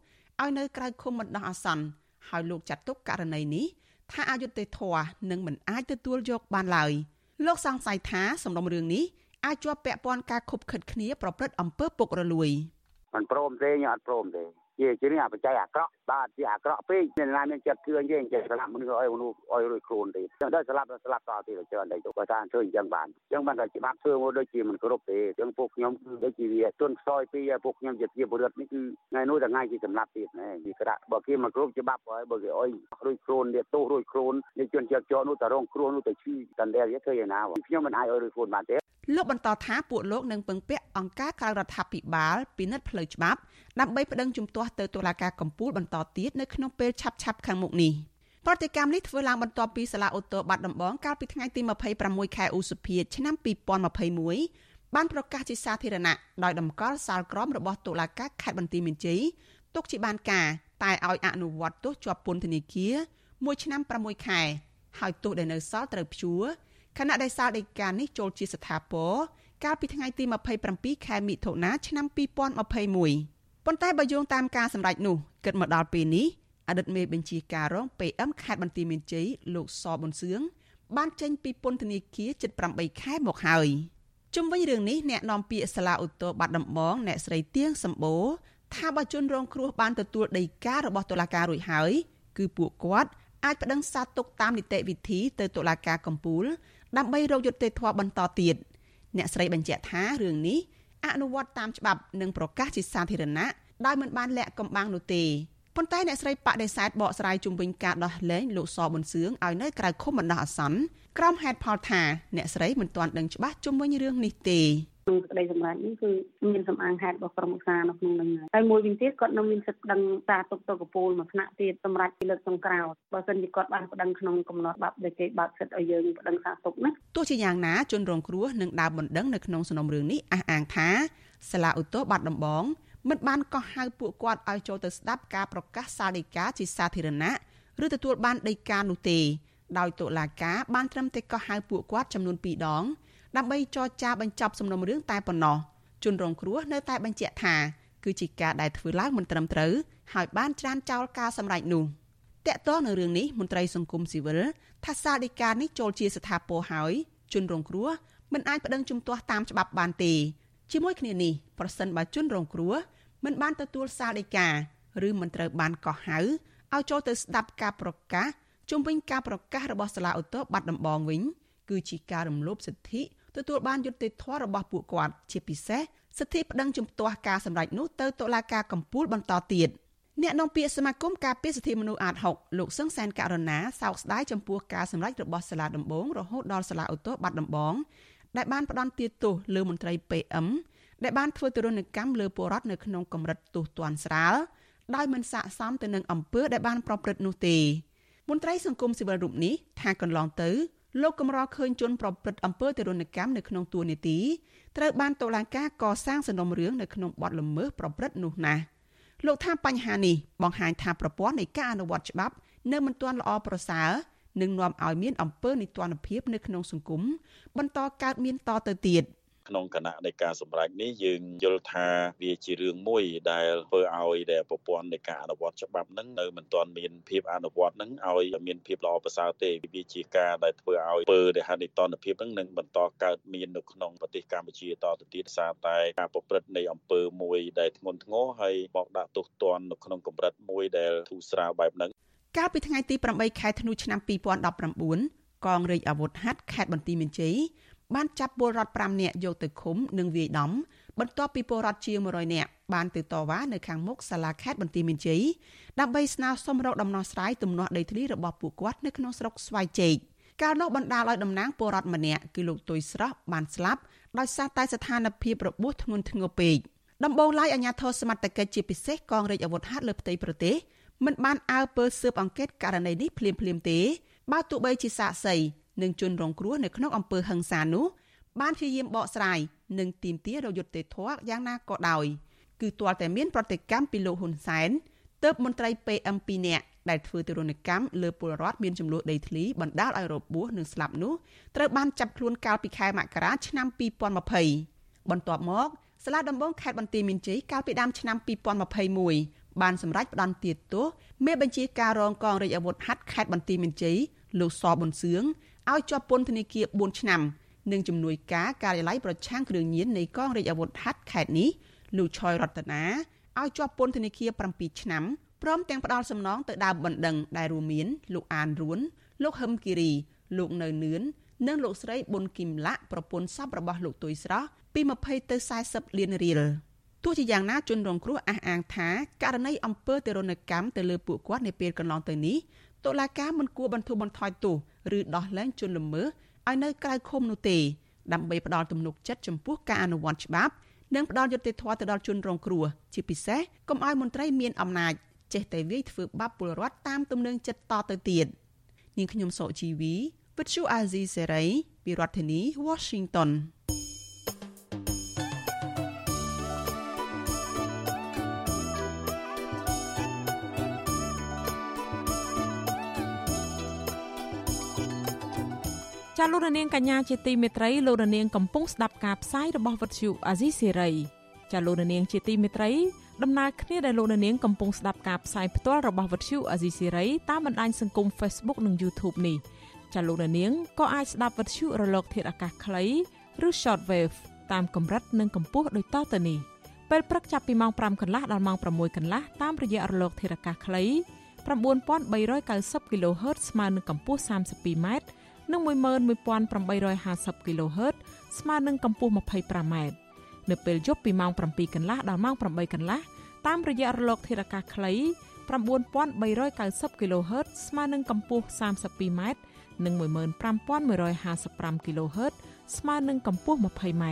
ឲ្យនៅក្រៅឃុំបណ្ដោះអាសន្នហើយលោកចាត់ទុកករណីនេះថាអយុត្តិធម៌និងមិនអាចទទួលយកបានឡើយលោកសង្ស័យថាសំណុំរឿងនេះអាចជាប់ពាក់ព័ន្ធការខុបខិតគ្នាប្រព្រឹត្តអំពើពុករលួយមិនព្រមទេខ្ញុំអត់ព្រមទេជាជានេះអាបច្ច័យអាក្រក់ បាទជាអាក្រក់ពេកមានណាមានចិត្តជឿទេចេះស្លាប់មនុស្សឲ្យមនុស្សឲ្យរួចខ្លួនទេចឹងដល់ស្លាប់ដល់ស្លាប់តទៀតច្រើនតែទៅគាត់ថាធ្វើអញ្ចឹងបានចឹងបានតែច្បាប់ធ្វើមកដូចជាមិនគ្រប់ទេចឹងពួកខ្ញុំគឺដូចជាវាទន់ខ្សោយពីពួកខ្ញុំជាជាបុរដ្ឋនេះគឺថ្ងៃនោះថ្ងៃគេសម្លាប់ទៀតណែវាក្រាក់បើគេមកគ្រប់ច្បាប់ហើយបើគេអុយរួចខ្លួននេះទោសរួចខ្លួននេះជនជាប់ចោនោះតែរងគ្រោះនោះតែឈឺតន្តែវាធ្វើយ៉ាងណាខ្ញុំមិនអាចឲ្យរួចខ្លួនបានទេលោកបន្តថាពួកលោកនឹងពឹងពាក់អង្គការក្រៅរដ្ឋាភិបាលពិនិត្យផ្លូវច្បាប់ដើម្បីប្តឹងជំទាស់ទៅតុលាការកំពូលបន្តទៀតនៅក្នុងពេលឆាប់ៗខាងមុខនេះប្រតិកម្មនេះធ្វើឡើងបន្ទាប់ពីសាលាឧទ្ធរបាត់ដំបងកាលពីថ្ងៃទី26ខែឧសភាឆ្នាំ2021បានប្រកាសជាសាធារណៈដោយតម្កល់សាលក្រមរបស់តុលាការខេត្តបន្ទាយមានជ័យទុកជាបានការតែឲ្យអនុវត្តទោសជាប់ពន្ធនាគារ1ឆ្នាំ6ខែហើយទោសដែលនៅសល់ត្រូវព្យួរខណៈដែលសាលដីកានេះចូលជាស្ថាពរកាលពីថ្ងៃទី27ខែមិថុនាឆ្នាំ2021 ប៉ុន្តែបើយោងតាមការសម្រេចនោះគិតមកដល់ពេលនេះអតីតមេបញ្ជាការរង PM ខេត្តបន្ទាយមានជ័យលោកសប៊ុនសឿងបានចេញពីពន្ធនាគារជិត8ខែមកហើយជុំវិញរឿងនេះអ្នកនាំពាក្យសាលាឧទ្ធរបាត់ដំបងអ្នកស្រីទៀងសម្បូរថាបើជនរងគ្រោះបានទទួលដីការបស់តុលាការរួចហើយគឺពួកគាត់អាចប្តឹងសាទុកតាមនីតិវិធីទៅតុលាការកំពូលដើម្បីរកយុត្តិធម៌បន្តទៀតអ្នកស្រីបញ្ជាក់ថារឿងនេះ អនុវត្តតាមច្បាប់និងប្រកាសជាសាធារណៈដោយមិនបានលាក់កំបាំងនោះទេប៉ុន្តែអ្នកស្រីបដិសេធបកស្រាយជុំវិញការដោះលែងលោកសប៊ុនសឿងឲ្យនៅក្រៅឃុំបណ្ដោះអាសន្នក្រុមហេតុផលថាអ្នកស្រីមិនទាន់ដឹងច្បាស់ជុំវិញរឿងនេះទេ ក្នុងសេចក្តីសម្រេចនេះគឺមានសំអាងហេតុរបស់ក្រុមឧស្សាហ៍នៅក្នុងនឹងហើយមួយវិញទៀតគាត់នៅមានសិទ្ធិប្តឹងសារទុកទៅកពូលមួយថ្នាក់ទៀតសម្រាប់ពីលើកចុងក្រោយបើសិនជាគាត់បានប្តឹងក្នុងកំណត់បាប់ដែលគេបើកសិទ្ធិឲ្យយើងប្តឹងសារទុកណាទោះជាយ៉ាងណាជនរងគ្រោះនឹងដើរបណ្ដឹងនៅក្នុងសំណុំរឿងនេះអះអាងថាសាលាឧទ្ធរបាត់ដំបងមិនបានកោះហៅពួកគាត់ឲ្យចូលទៅស្ដាប់ការប្រកាសសាលដីកាជាសាធារណៈឬទទួលបានដីកានោះទេដោយតុលាការបានត្រឹមតែកោះហៅពួកគាត់ចំនួន2ដង ដើម្បីចរចាបញ្ចប់សំណុំរឿងតែប៉ុណ្ណោះជនរងគ្រោះនៅតែបញ្ជាក់ថាគឺជាការដែលធ្វើឡើងមិនត្រឹមត្រូវហើយបានច្រានចោលការសម្រេចនោះតកតងនៅរឿងនេះមន្ត្រីសង្គមស៊ីវិលថាសាលដីកានេះចូលជាស្ថាពរហើយជនរងគ្រោះមិនអាចប្តឹងជំទាស់តាមច្បាប់បានទេជាមួយគ្នានេះប្រសិនបើជនរងគ្រោះមិនបានទទួលសារដីកាឬមិនត្រូវបានកោះហៅឲ្យចូលទៅស្ដាប់ការប្រកាសជុំវិញការប្រកាសរបស់សាលាឧទ្ធរបាត់ដំបងវិញគឺជាការរំលោភសិទ្ធិ ទទួលបានយុត្តិធម៌របស់ពួកគាត់ជាពិសេសសិទ្ធិប្តឹងជំទាស់ការសម្រេចនោះទៅតុលាការកំពូលបន្តទៀតអ្នកនាំពាក្យសមាគមការពារសិទ្ធិមនុស្សអាត6លោកសឹងសែនករណាសោកស្ដាយចំពោះការសម្រេចរបស់សាលាដំបងរហូតដល់សាលាឧទ្ធរបាត់ដំបងដែលបានផ្ដន់ទាទោសលើមន្ត្រី PM ដែលបានធ្វើទរណកម្មលើពលរដ្ឋនៅក្នុងកម្រិតទោសទណ្ឌស្រាលដោយមិនស័ក្តិសមទៅនឹងអំពើដែលបានប្រព្រឹត្តនោះទេមន្ត្រីសង្គមស៊ីវិលរូបនេះថាកន្លងទៅ លោកកំរឃើញជនប្រព្រឹត្តអំពើទរណកម្មនៅក្នុងទួលនីតិត្រូវបានតុលាការកសាងសំណុំរឿងនៅក្នុងបទល្មើសប្រព្រឹត្តនោះណាស់លោកថាបញ្ហានេះបង្ហាញថាប្រព័ន្ធនៃការអនុវត្តច្បាប់នៅមិនទាន់ល្អប្រសើរនិងនាំឲ្យមានអំពើនីតិរដ្ឋភាពនៅក្នុងសង្គមបន្តកើតមានតទៅទៀត។ ក្នុងគណៈនៃការសម្រេចនេះយើងយល់ថាវាជារឿងមួយដែលធ្វើឲ្យដែលប្រព័ន្ធនៃការអនុវត្តច្បាប់ហ្នឹងនៅមិនទាន់មានភាពអនុវត្តហ្នឹងឲ្យមានភាពល្អប្រសើរទេវាជាការដែលធ្វើឲ្យពើដែលហានិតនភាពហ្នឹងនឹងបន្តកើតមាននៅក្នុងប្រទេសកម្ពុជាតទៅទៀតសារតែការប្រព្រឹត្តនៃអំពើមួយដែលធ្ងន់ធ្ងរហើយមកដាក់ទោសទណ្ឌនៅក្នុងកម្រិតមួយដែលធូរស្រាលបែបហ្នឹងកាលពីថ្ងៃទី8ខែធ្នូឆ្នាំ2019កងរាជអាវុធហត្ថខេត្តបន្ទាយមានជ័យ បានចាប់ពលរដ្ឋ5នាក់យកទៅឃុំនិងវាយដំបន្ទាប់ពីពលរដ្ឋជាង100នាក់បានទៅតវ៉ានៅខាងមុខសាលាខេត្តបន្ទាយមានជ័យដើម្បីស្នើសុំរកដំណោះស្រាយទំនាស់ដីធ្លីរបស់ពួកគាត់នៅក្នុងស្រុកស្វាយជែកកាលនោះបណ្ដាលឲ្យតំណាងពលរដ្ឋម្នាក់គឺលោកទុយស្រស់បានស្លាប់ដោយសារតែស្ថានភាពរបួសធ្ងន់ធ្ងរពេកដំបូងឡើយអាជ្ញាធរសមត្ថកិច្ចជាពិសេសកងរាជអាវុធហត្ថលើផ្ទៃប្រទេសមិនបានអើពើស៊ើបអង្កេតករណីនេះភ្លាមៗទេបើទោះបីជាសាកសី និងជនរងគ្រោះនៅក្នុងអំពើហឹង្សានោះបានព្យាយាមបកស្រាយនិងទាមទាររយុត្តិធម៌យ៉ាងណាក៏ដោយគឺទាល់តែមានប្រតិកម្មពីលោកហ៊ុនសែនទើបមន្ត្រី PM 2នាក់ដែលធ្វើទរណកម្មលើពលរដ្ឋមានចំនួនដីធ្លីបណ្ដាលឲ្យរបួសនិងស្លាប់នោះត្រូវបានចាប់ខ្លួនកាលពីខែមករាឆ្នាំ2020បន្ទាប់មកសាលាដំបងខេត្តបន្ទាយមានជ័យកាលពីដើមឆ្នាំ2021បានសម្រេចផ្តន្ទាទោសមេបញ្ជាការរងកងរាជអាវុធហត្ថខេត្តបន្ទាយមានជ័យលោកសប៊ុនសឿង ឲ្យជាប់ពន្ធនាគារ4ឆ្នាំនិងជំនួយការការិយាល័យប្រឆាំងគ្រឿងញៀននៃកងរាជអាវុធហត្ថខេត្តនេះលោកឆយរតនាឲ្យជាប់ពន្ធនាគារ7ឆ្នាំព្រមទាំងផ្ដាល់សំណងទៅដើមបណ្ដឹងដែលរួមមានលោកអានរួន លោកហឹមគិរី លោកនៅនឿននិងលោកស្រីប៊ុនគីមឡាក់ប្រពន្ធសពរបស់លោកទុយស្រស់ពី20ទៅ40លានរៀលទោះជាយ៉ាងណាជនរងគ្រោះអះអាងថាករណីអំពើទរណកម្មទៅលើពួកគាត់នាពេលកន្លងទៅនេះតុលាការមិនគួរបន្ធូរបន្ថយទោស ឬដោះលែងជនល្មើសឲ្យនៅក្រៅឃុំនោះទេដើម្បីផ្ដល់ទំនុកចិត្តចំពោះការអនុវត្តច្បាប់និងផ្ដល់យុត្តិធម៌ទៅដល់ជនរងគ្រោះជាពិសេសកុំឲ្យមន្ត្រីមានអំណាចចេះតែវាយធ្វើបាបពលរដ្ឋតាមទំនឹងចិត្តតទៅទៀតនាងខ្ញុំសុជីវីវិទ្យុអាស៊ីសេរីពីរដ្ឋធានី Washington ចាលោករនាងកញ្ញាជាទីមេត្រីលោករនាងកំពុងស្ដាប់ការផ្សាយរបស់វិទ្យុអាស៊ីសេរីចាលោករនាងជាទីមេត្រីដំណើរគ្នាដែលលោករនាងកំពុងស្ដាប់ការផ្សាយផ្ទាល់របស់វិទ្យុអាស៊ីសេរីតាមបណ្ដាញសង្គម Facebook និង YouTube នេះចាលោករនាងក៏អាចស្ដាប់វិទ្យុរលក ធាតុអាកាសខ្លីឬ Shortwave តាមកម្រិតនិងកម្ពស់ដូចតទៅនេះពេលព្រឹកចាប់ពីម៉ោង5កន្លះដល់ម៉ោង6កន្លះតាមរយៈរលក ធាតុអាកាសខ្លី9390 kHz ស្មើនឹងកម្ពស់ 32m និង11850 kHz ស្មើនឹងកម្ពស់ 25m នៅពេលយប់ពីម៉ោង7កន្លះដល់ម៉ោង8កន្លះតាមរយៈរលកធាតុអាកាសខ្លី9390 kHz ស្មើនឹងកម្ពស់ 32m និង15155 kHz ស្មើនឹងកម្ពស់ 20m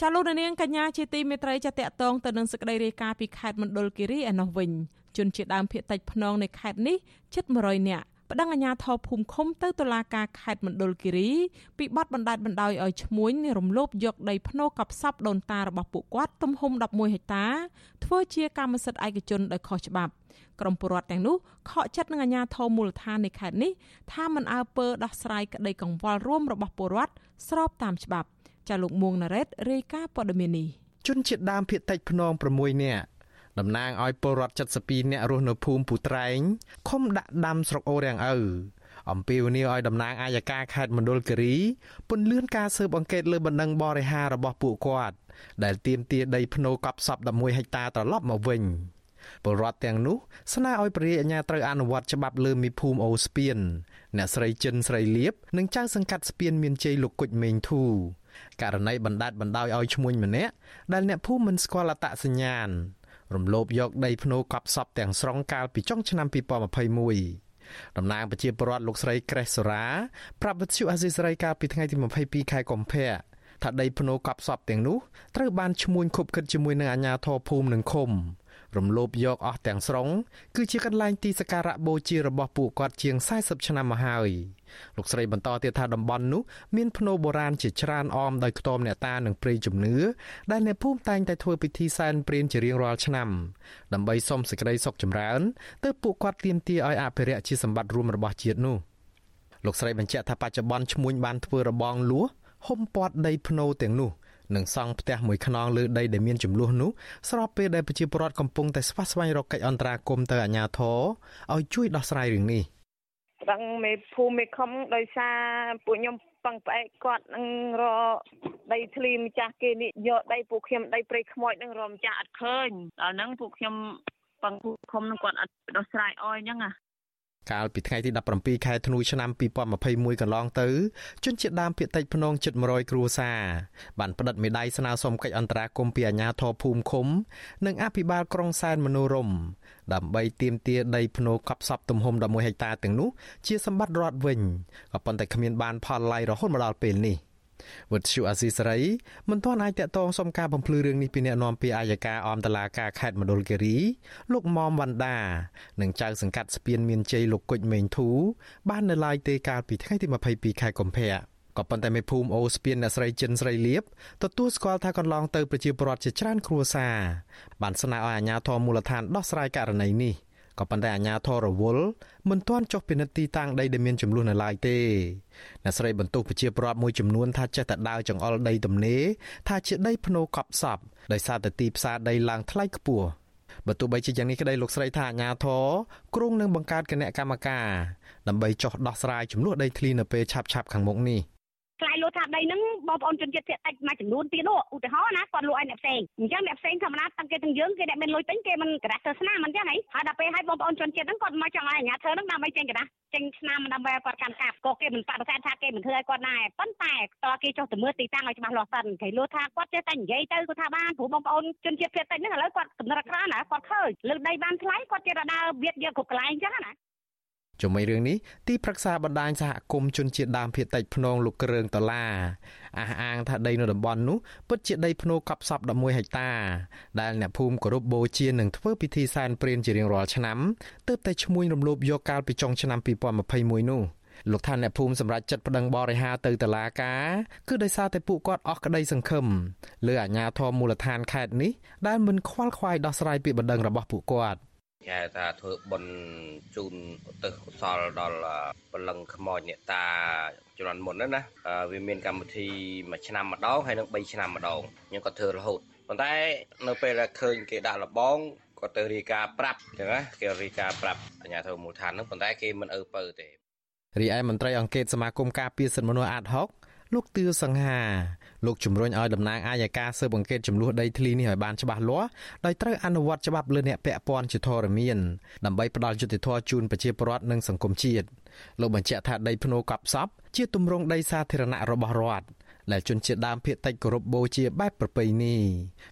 ចាលោកនាងកញ្ញាជាទីមេត្រីចាតតងទៅនឹងសេចក្តីរាយការណ៍ពីខេត្តមណ្ឌលគិរីឯណោះវិញជនជាដើមភៀតតិចភ្នងនៃខេត្តនេះជិត100នាក់ ប្តឹងអាជ្ញាធរភូមិឃុំទៅតុលាការខេត្តមណ្ឌលគិរីពីបទបណ្តាច់បណ្ដោយឲ្យឈ្មួញរំលោភយកដីភ្នូកប់សពដូនតារបស់ពួកគាត់ទំហំ11ហិកតាធ្វើជាកម្មសិទ្ធិឯកជនដោយខុសច្បាប់ក្រមពលរដ្ឋទាំងនោះខកចិត្តនឹងអាជ្ញាធរមូលដ្ឋាននៃខេត្តនេះថាមិនអើពើដោះស្រាយក្តីកង្វល់រួមរបស់ពលរដ្ឋស្របតាមច្បាប់ចាលោកមួងណារ៉េតរាយការណ៍ព័ត៌មាននេះជនជាតិដើមភាគតិចភ្នង6នាក់ តំណាងឲ្យពលរដ្ឋ72នាក់រស់នៅភូមិពូត្រែងខុំដាក់ដាំស្រុកអូរាំងឪអំពាវនាវឲ្យតំណាងអាយកាខេត្តមណ្ឌលគិរីពន្លឿនការស៊ើបអង្កេតលើបណ្ដឹងបរិហាររបស់ពួកគាត់ដែលទាមទារដីភ្នូកប់សព11ហិកតាត្រឡប់មកវិញពលរដ្ឋទាំងនោះស្នើឲ្យព្រះរាជអាជ្ញាត្រូវអនុវត្តច្បាប់លើមីភូមិអូស្ពានអ្នកស្រីចិនស្រីលៀបនិងចៅសង្កាត់ស្ពានមានជ័យលោកគុជមេងធូករណីបណ្ដាច់បណ្ដោយឲ្យឈ្មួញម្នាក់ដែលអ្នកភូមិមិនស្គាល់អត្តសញ្ញាណ រំលោភយកដីភ្នូកប់សពទាំងស្រុងកាលពីចុងឆ្នាំ2021តំណាងប្រជាពលរដ្ឋលោកស្រីក្រេសសូរ៉ាប្រាប់វិទ្យុអាស៊ីសេរីកាលពីថ្ងៃទី22ខែកុម្ភៈថាដីភ្នូកប់សពទាំងនោះត្រូវបានឈ្មួញខុបខិតជាមួយនឹងអាជ្ញាធរភូមិនិងឃុំ រំលោភយកអស់ទាំងស្រុងគឺជាកន្លែងទីសក្ការៈបូជារបស់ពួកគាត់ជាង40ឆ្នាំមកហើយលោកស្រីបន្តទៀតថាតំបន់នោះមានភ្នូបុរាណជាច្រើនអមដោយខ្ទមអ្នកតានិងព្រៃជំនឿដែលអ្នកភូមិតែងតែធ្វើពិធីសែនព្រេនជារៀងរាល់ឆ្នាំដើម្បីសុំសេចក្តីសុខចម្រើនទើបពួកគាត់ទាមទារឲ្យអភិរក្សជាសម្បត្តិរួមរបស់ជាតិនោះលោកស្រីបញ្ជាក់ថាបច្ចុប្បន្នឈ្មួញបានធ្វើរបងលួហុំព័ទ្ធដីភ្នូទាំងនោះ និងសង់ផ្ទះមួយខ្នងលើដីដែលមានចំនួននោះស្របពេលដែលប្រជាពលរដ្ឋកំពុងតែស្វះស្វែងរកកិច្ចអន្តរាគមន៍ទៅអាជ្ញាធរឲ្យជួយដោះស្រាយរឿងនេះប្រឹងមេភូមិមេខំដោយសារពួកខ្ញុំពឹងផ្អែកគាត់នឹងរដីធ្លីម្ចាស់គេនេះយកដីពួកខ្ញុំដីព្រៃខ្មោចនឹងរម្ចាស់អត់ឃើញដល់ហ្នឹងពួកខ្ញុំពឹងភូមិខំនឹងគាត់អត់ដោះស្រាយអោយអញ្ចឹងណា កាលពីថ្ងៃទី17ខែធ្នូឆ្នាំ2021កន្លងទៅជនជាតិដើមភាគតិចភ្នងជិត100គ្រួសារបានផ្តិតមេដាយស្នើសុំកិច្ចអន្តរាគមន៍ពីអាជ្ញាធរភូមិឃុំ និងអភិបាលក្រុងសែនមនោរម្យដើម្បីទាមទារដីភ្នូកប់សពទំហំ11ហិកតាទាំងនោះជាសម្បត្តិរដ្ឋវិញក៏ប៉ុន្តែគ្មានបានផលឡាយរហូតមកដល់ពេលនេះ។ វត្តឈូអាស៊ីសេរីមិនទាន់អាចតតងសុំការបំភ្លឺរឿងនេះពីអ្នកនាំពាក្យអាយកាអមតឡាការខេត្តមណ្ឌលគិរីលោកមុំវណ្ដានិងចៅសង្កាត់ស្ពានមានជ័យលោកគុជមេងធូបាននៅឡើយទេកាលពីថ្ងៃទី22ខែកុម្ភៈក៏ប៉ុន្តែមេភូមិអូស្ពានអ្នកស្រីចិនស្រីលៀបទទួលស្គាល់ថាកន្លងទៅប្រជាពលរដ្ឋជាច្រើនគ្រួសារបានស្នើឲ្យអាជ្ញាធរមូលដ្ឋានដោះស្រាយករណីនេះ។ ក៏ប៉ុន្តែអាជ្ញាធររវល់មិនទាន់ចុះពិនិត្យទីតាំងដីដែលមានចំនួននៅឡើយទេអ្នកស្រីបន្ទុកប្រជាពលរដ្ឋមួយចំនួនថាចេះតែដើរចង្អុលដីទំនេរថាជាដីភ្នូកប់សពដោយសារតែទីផ្សារដីឡើងថ្លៃខ្ពស់បើទោះបីជាយ៉ាងនេះក្តីលោកស្រីថាអាជ្ញាធរគ្រងនឹងបង្កើតគណៈកម្មការដើម្បីចោះដោះស្រាយចំនួនដីធ្លីនៅពេលឆាប់ៗខាងមុខនេះ ខ្លាយលក់ថាដីហ្នឹងបងប្អូនជនជាតិភាគតិចមួយចំនួនទៀតនោះឧទាហរណ៍ណាគាត់លក់ឲ្យអ្នកផ្សេងអញ្ចឹងអ្នកផ្សេងធម្មតាតាំងគេទាំងយើងគេអ្នកមានលុយទិញគេមិនក្រាស់ទៅស្នាមមិនចឹងហីហើយដល់ពេលឲ្យបងប្អូនជនជាតិហ្នឹងគាត់មកចង់ឲ្យអាជ្ញាធរហ្នឹងដើម្បីចេញក្រាស់ចេញស្នាមដើម្បីឲ្យគាត់កាន់កាប់ក៏គេមិនបដិសេធថាគេមិនធ្វើឲ្យគាត់ដែរប៉ុន្តែតើគេចុះទៅមើលទីតាំងឲ្យច្បាស់លាស់សិនគេលក់ថាគាត់ចេះតែនិយាយទៅគាត់ថាបានព្រោះបងប្អូនជនជាតិភាគតិចហ្នឹងឥឡូវគាត់កំណត់ក្រណាគាត់ឃើញលើដីបានថ្លៃគាត់ចេះតែដើរវៀតយកគ្រប់កន្លែងចឹងណា ជាមួយរឿងនេះទីប្រឹក្សាបណ្ដាញសហគមន៍ជនជាតិដើមភាគតិចភ្នងលោកគ្រឿងដុល្លារអះអាងថាដីនៅតំបន់នោះពិតជាដីភ្នូកប់សព11ហិកតាដែលអ្នកភូមិគោរពបូជានឹងធ្វើពិធីសែនព្រេនជារៀងរាល់ឆ្នាំទើបតែឈ្មួញរំលោភយកកាលពីចុងឆ្នាំ2021នោះលោកថាអ្នកភូមិសម្រាប់ចិត្តប្តឹងបរិហាទៅតុលាការគឺដោយសារតែពួកគាត់អស់ក្តីសង្ឃឹមលើអាជ្ញាធរមូលដ្ឋានខេត្តនេះដែលមិនខ្វល់ខ្វាយដោះស្រាយពីបណ្ដឹងរបស់ពួកគាត់ គេថាធ្វើបុណ្យជូនឧទ្ទិសកុសលដល់ពលឹងខ្មោចអ្នកតាជំនាន់មុនណាវាមានកម្មវិធីមួយឆ្នាំម្ដងហើយនឹង3ឆ្នាំម្ដងខ្ញុំក៏ធ្វើរហូតប៉ុន្តែនៅពេលដែលឃើញគេដាក់លបងក៏ទៅរីកាប្រាប់អញ្ចឹងណាគេរីកាប្រាប់អាជ្ញាធរមូលដ្ឋានហ្នឹងប៉ុន្តែគេមិនអើពើទេរីឯមន្ត្រីអង្គការសមាគមការពារសិទ្ធិមនុស្សអាតហុក លោកទឿសង្ហាលោកជំរុញឲ្យតំណាងអាយកាស៊ើបអង្កេតចំនួនដីធ្លីនេះឲ្យបានច្បាស់លាស់ដោយត្រូវអនុវត្តច្បាប់លើអ្នកពាក់ព័ន្ធជាធរមានដើម្បីផ្ដល់យុត្តិធម៌ជូនប្រជាពលរដ្ឋនិងសង្គមជាតិលោកបញ្ជាក់ថាដីភ្នូកប់សពជាទម្រង់ដីសាធារណៈរបស់រដ្ឋដែលជនជាតិដើមភាគតិចគោរពបូជាបែបប្រពៃណី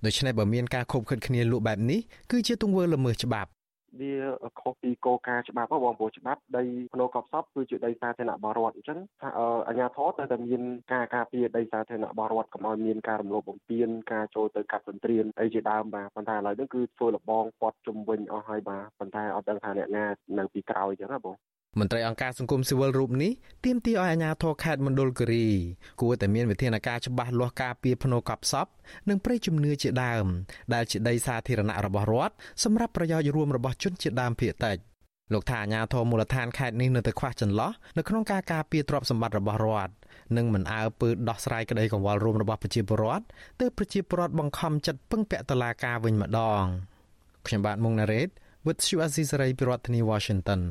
ដូច្នេះបើមានការខុបខិតគ្នាលក់បែបនេះគឺជាទង្វើល្មើសច្បាប់ វាខុសពីគោលការណ៍ច្បាប់បងប្អូនច្បាប់ដីភ្នូកប់សពគឺជាដីសាធារណៈបរដ្ឋអញ្ចឹងថាអាជ្ញាធរត្រូវតែមានការការពារដីសាធារណៈបរដ្ឋកុំឲ្យមានការរំលោភបំពានការចូលទៅកាប់សន្ទ្រានអីជាដើមបាទប៉ុន្តែឥឡូវនេះគឺធ្វើលបងពាត់ជំវិញអស់ហើយបាទប៉ុន្តែអត់ដឹងថាអ្នកណានៅពីក្រោយអញ្ចឹងណាបង មន្ត្រីអង្គការសង្គមស៊ីវិលរូបនេះទាមទារឲ្យអាជ្ញាធរខេត្តមណ្ឌលគិរីគួរតែមានវិធានការច្បាស់លាស់ការពារភ្នូកប់សពនិងព្រៃជំនឿជាដើម ដែលជាដីសាធារណៈរបស់រដ្ឋសម្រាប់ប្រយោជន៍រួមរបស់ជនជាតិដើមភាគតិចលោកថាអាជ្ញាធរមូលដ្ឋានខេត្តនេះនៅតែខ្វះចន្លោះនៅក្នុងការការពារទ្រព្យសម្បត្តិរបស់រដ្ឋនិងមិនអើពើដោះស្រាយក្តីកង្វល់រួមរបស់ប្រជាពលរដ្ឋទើបប្រជាពលរដ្ឋបង្ខំចិត្តពឹងពាក់តុលាការវិញម្ដងខ្ញុំបាទមុងណារ៉េត with Shu Azisari ពីរដ្ឋធានី Washington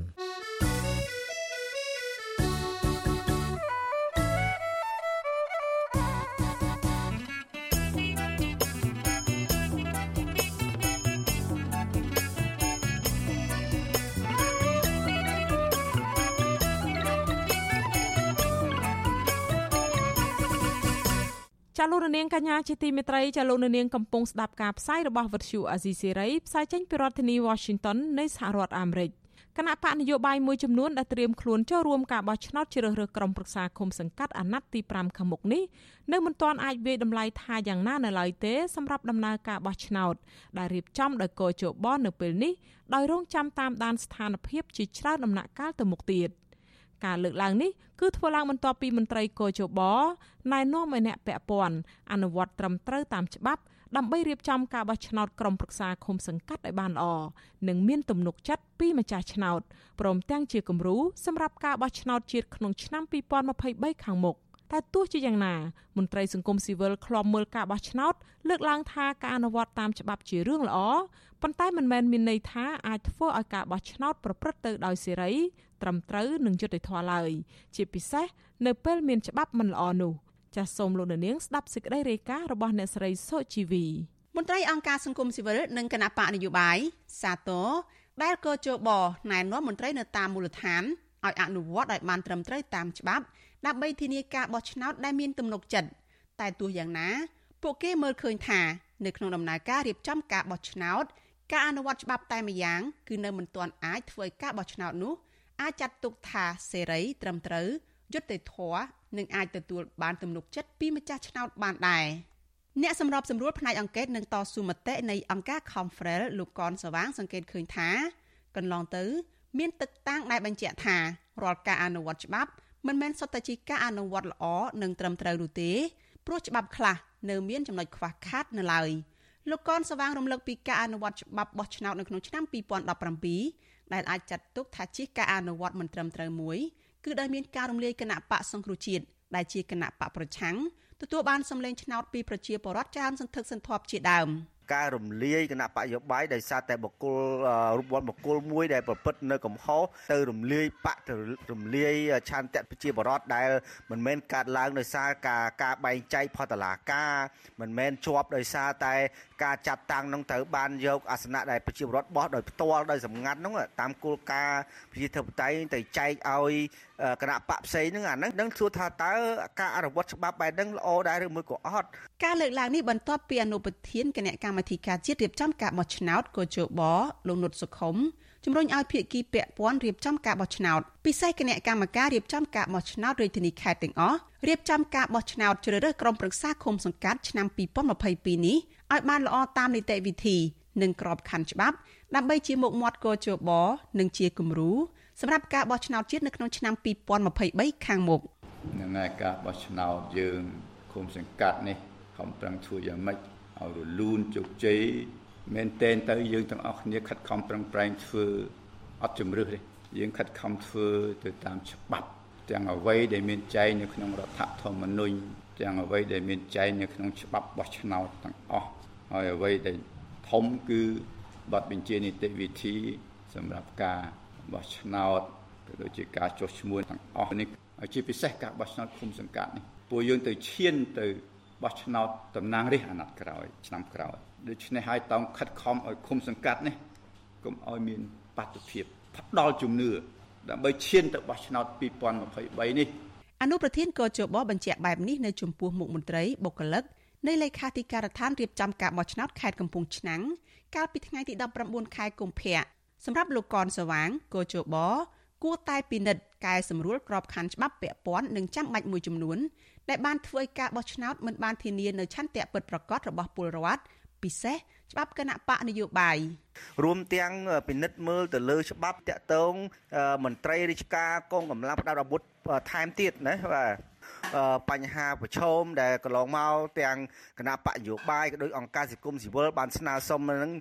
ងកញ្ញាជាទីមេត្រីចាលោករនាងកំពុងស្ដាប់ការផ្សាយរបស់វិទ្យុអាស៊ីសេរីផ្សាយចេញពីរដ្ឋធានី Washington នៃសហរដ្ឋអាមេរិកគណៈបកនយោបាយមួយចំនួនដែលត្រៀមខ្លួនចូលរួមការបោះឆ្នោតជ្រើសរើសក្រុមប្រឹក្សាគុំសង្កាត់អាណត្តិទី5ខាងមុខនេះនៅមិនទាន់អាចវាយតម្លៃថាយ៉ាងណានៅឡើយទេសម្រាប់ដំណើរការបោះឆ្នោតដែលរៀបចំដោយកោជបនៅពេលនេះដោយរងចាំតាមដានស្ថានភាពជាច្រើនដំណាក់កាលទៅមុខទៀត។ ការលើកឡើងនេះគឺធ្វើឡើងបន្ទាប់ពីមន្ត្រីកោជបណែនាំឲ្យអ្នកពាក់ព័ន្ធអនុវត្តត្រឹមត្រូវតាមច្បាប់ដើម្បីរៀបចំការបោះឆ្នោតក្រុមប្រឹក្សាឃុំសង្កាត់ឲ្យបានល្អនិងមានទំនុកចិត្តពីម្ចាស់ឆ្នោតព្រមទាំងជាគំរូសម្រាប់ការបោះឆ្នោតជាតិក្នុងឆ្នាំ2023ខាងមុខ តែទោះជាយ៉ាងណាមន្ត្រីសង្គមស៊ីវិលឃ្លាំមើលការបោះឆ្នោតលើកឡើងថាការអនុវត្តតាមច្បាប់ជារឿងល្អប៉ុន្តែមិនមែនមានន័យថាអាចធ្វើឲ្យការបោះឆ្នោតប្រព្រឹត្តទៅដោយសេរីត្រឹមត្រូវនិងយុត្តិធម៌ឡើយជាពិសេសនៅពេលមានច្បាប់មិនល្អនោះចាសសូមលោកនាងស្ដាប់សេចក្តីរាយការណ៍របស់អ្នកស្រីសុជីវីមន្ត្រីអង្គការសង្គមស៊ីវិលនិងគណៈបកនយោបាយសាទរដែលកោជបណែនាំមន្ត្រីនៅតាមមូលដ្ឋាន ឲ្យអនុវត្តឲ្យបានត្រឹមត្រូវតាមច្បាប់ដើម្បីធានាការបោះឆ្នោតដែលមានទំនុកចិត្តតែទោះយ៉ាងណា ពួកគេមើលឃើញថានៅក្នុងដំណើរការរៀបចំការបោះឆ្នោតការអនុវត្តច្បាប់តែម្យ៉ាងគឺនៅមិនទាន់អាចធ្វើឲ្យការបោះឆ្នោតនោះអាចចាត់ទុកថាសេរីត្រឹមត្រូវយុត្តិធម៌និងអាចទទួលបានទំនុកចិត្តពីម្ចាស់ឆ្នោតបានដែរអ្នកសម្របសម្រួលផ្នែកអង្កេតនឹងតស៊ូមតិនៃអង្គការ Confrel លោកកនសវាងសង្កេតឃើញថាកន្លងទៅ មានទឹកតាំងដែលបញ្ជាក់ថារាល់ការអនុវត្តច្បាប់មិនមែនសុទ្ធតែជាការអនុវត្តល្អនិងត្រឹមត្រូវនោះទេព្រោះច្បាប់ខ្លះនៅមានចំណុចខ្វះខាតនៅឡើយលោកកនសវាងរំលឹកពីការអនុវត្តច្បាប់បោះឆ្នោតនៅក្នុងឆ្នាំ2017ដែលអាចចាត់ទុកថាជាការអនុវត្តមិនត្រឹមត្រូវមួយគឺដោយមានការរំលាយគណៈបកសង្គ្រោះជាតិដែលជាគណៈបកប្រឆាំងទទួលបានសម្លេងឆ្នោតពីប្រជាពលរដ្ឋច្រើនសន្ធឹកសន្ធាប់ជាដើម។ ការរំលាយគណៈបកយោបាយដោយសារតែបុគ្គលរូបវត្តបុគ្គលមួយដែលប្រព្រឹត្តនៅកំហុសទៅរំលាយបកទៅរំលាយឆន្ទៈប្រជាបរតដែលមិនមែនកាត់ឡើងដោយសារការការបែងចែកផតលាការមិនមែនជាប់ដោយសារតែការចាត់តាំងនឹងត្រូវបានយកអាសនៈដែលប្រជាបរតបោះដោយផ្ទាល់ដោយសម្ងាត់នោះតាមគោលការណ៍ប្រជាធិបតេយ្យទៅចែកឲ្យ គណៈបកផ្សេងហ្នឹងអាហ្នឹងនឹងសួរថាតើការអនុវត្តច្បាប់បែបហ្នឹងល្អដែរឬមួយក៏អត់ការលើកឡើងនេះបន្ទាប់ពីអនុប្រធានគណៈកម្មាធិការជាតិរៀបចំការបោះឆ្នោតកោជបលោកនុតសុខុមជំរុញឲ្យភាគីពាក់ព័ន្ធរៀបចំការបោះឆ្នោតពិសេសគណៈកម្មការរៀបចំការបោះឆ្នោតរាជធានីខេត្តទាំងអស់រៀបចំការបោះឆ្នោតជ្រើសរើសក្រុមប្រឹក្សាឃុំសង្កាត់ឆ្នាំ2022នេះឲ្យបានល្អតាមនីតិវិធីនិងក្របខ័ណ្ឌច្បាប់ដើម្បីជាមុខមាត់កោជបនិងជាគំរូ សម្រាប់ការបោះឆ្នោតជាតិនៅក្នុងឆ្នាំ2023ខាងមុខនឹងឯការបោះឆ្នោតយើងឃុំសង្កាត់នេះខំប្រឹងធ្វើយ៉ាងម៉េចឲ្យរលូនជោគជ័យមែនតែនទៅយើងទាំងអស់គ្នាខិតខំប្រឹងប្រែងធ្វើអត់ជំរឿសទេយើងខិតខំធ្វើទៅតាមច្បាប់ទាំងអ្វីដែលមានចែងនៅក្នុងរដ្ឋធម្មនុញ្ញទាំងអ្វីដែលមានចែងនៅក្នុងច្បាប់បោះឆ្នោតទាំងអស់ហើយអ្វីដែលធំគឺបទបញ្ជានីតិវិធីសម្រាប់ការ បោះឆ្នោតក៏ដូចជាការចុះឈ្មោះទាំងអស់នេះជាពិសេសការបោះឆ្នោតឃុំសង្កាត់នេះពួកយើងទៅឈានទៅបោះឆ្នោតតំណាងរាស្ត្រអាណត្តិក្រោយឆ្នាំក្រោយដូច្នេះហើយតោងខិតខំឲ្យឃុំសង្កាត់នេះកុំឲ្យមានបាតុភិបផ្ដល់ជំនឿដើម្បីឈានទៅបោះឆ្នោត2023នេះអនុប្រធានកោជបបញ្ជាក់បែបនេះនៅចំពោះមុខមន្ត្រីបុគ្គលិកនៃលេខាធិការដ្ឋានរៀបចំការបោះឆ្នោតខេត្តកំពង់ឆ្នាំងកាលពីថ្ងៃទី19ខែកុម្ភៈ សម្រាប់លោកកនសវាងកោជបគួរតែពិនិត្យកែសម្រួលក្របខ័ណ្ឌច្បាប់ពាក់ព័ន្ធនិងចាំបាច់មួយចំនួនដែលបានធ្វើឲ្យការបោះឆ្នោតមិនបានធានានៅឆន្ទៈពិតប្រាកដរបស់ពលរដ្ឋពិសេសច្បាប់គណៈបកនយោបាយរួមទាំងពិនិត្យមើលទៅលើច្បាប់តាក់ទងមន្ត្រីរាជការកងកម្លាំងផ្ដាល់អាវុធថែមទៀតណាបាទ បញ្ហាប្រឈមដែលកន្លងមកទាំងគណៈបកនយោបាយក៏ដូចអង្គការសង្គមស៊ីវិលបានស្នើសុំនឹង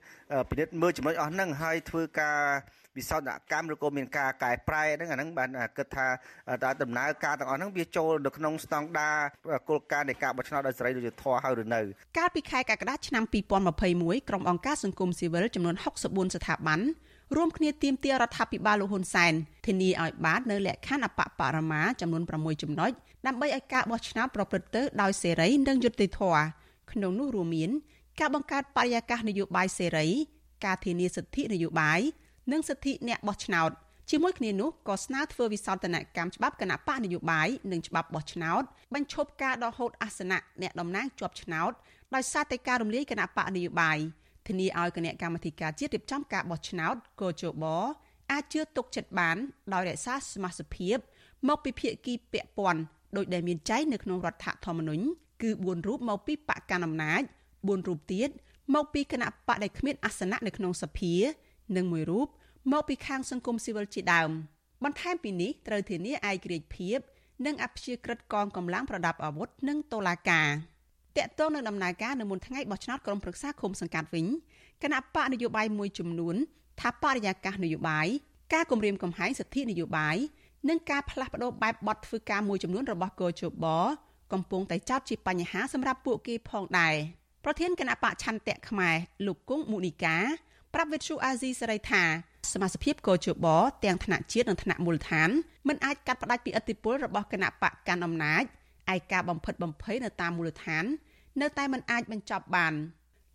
ពិនិត្យមើលចំណុចអស់ហ្នឹងហើយធ្វើការវិសោធនកម្មឬក៏មានការកែប្រែហ្នឹងអាហ្នឹងបានគិតថាតើដំណើរការទាំងអស់ហ្នឹងវាចូលនៅក្នុងស្តង់ដារគោលការណ៍នៃការបោះឆ្នោតដោយសេរីយុត្តិធម៌ហើយឬនៅកាលពីខែកក្កដាឆ្នាំ2021ក្រុមអង្គការសង្គមស៊ីវិលចំនួន64ស្ថាប័នរួមគ្នាទាមទាររដ្ឋាភិបាលលោកហ៊ុនសែនធានាឲ្យបាននៅលក្ខខណ្ឌអបបរមាចំនួន6ចំណុច ដើម្បីឲ្យការបោះឆ្នោតប្រព្រឹត្តទៅដោយសេរីនិងយុត្តិធម៌ក្នុងនោះរួមមាន ការបង្កើតបរិយាកាសនយោបាយសេរី ការធានាសិទ្ធិនយោបាយនិងសិទ្ធិអ្នកបោះឆ្នោតជាមួយគ្នានោះក៏ស្នើធ្វើវិសោធនកម្មច្បាប់គណៈបកនយោបាយនិងច្បាប់បោះឆ្នោតបញ្ឈប់ការដកហូតអាសនៈអ្នកតំណាងជាប់ឆ្នោតដោយសារតែការរំលាយគណៈបកនយោបាយធានាឲ្យគណៈកម្មាធិការជាតិរៀបចំការបោះឆ្នោតកោជបអាចជឿទុកចិត្តបាន ដោយរក្សាសមាជិកភាពមកពីភាគីពាក់ព័ន្ធ ដោយដែលមានចែងនៅក្នុងរដ្ឋធម្មនុញ្ញគឺ4រូបមកពីបកកណ្ដាលអំណាច4រូបទៀតមកពីគណៈបកដែលគ្មានអាសនៈនៅក្នុងសភា និងមួយរូបមកពីខាងសង្គមស៊ីវិលជាដើមបន្ថែមពីនេះត្រូវធានាឯករាជ្យភាព និងអព្យាក្រឹតកងកម្លាំងប្រដាប់អាវុធនិងតុលាការតកតងនឹងដំណើរការនៅមុនថ្ងៃបោះឆ្នោតក្រុមប្រឹក្សាឃុំសង្កាត់វិញគណៈបកនយោបាយមួយចំនួនថាបរិយាកាសនយោបាយការគម្រាមកំហែងសិទ្ធិនយោបាយ និងការផ្លាស់ប្តូរបែបបទធ្វើការមួយចំនួនរបស់កោជបកំពុងតែចោទជាបញ្ហាសម្រាប់ពួកគេផងដែរប្រធានគណៈបកឆន្ទៈខ្មែរលោកគង់មុនីកាប្រាប់វិទ្យុអាស៊ីសេរីថាសមាជិកកោជបទាំងថ្នាក់ជាតិនិងថ្នាក់មូលដ្ឋានមិនអាចកាត់ផ្តាច់ពីឥទ្ធិពលរបស់គណៈបកកាន់អំណាចឯការបំផិតបំភ័យនៅតាមមូលដ្ឋាន នៅតែមិនអាចបញ្ចប់បាន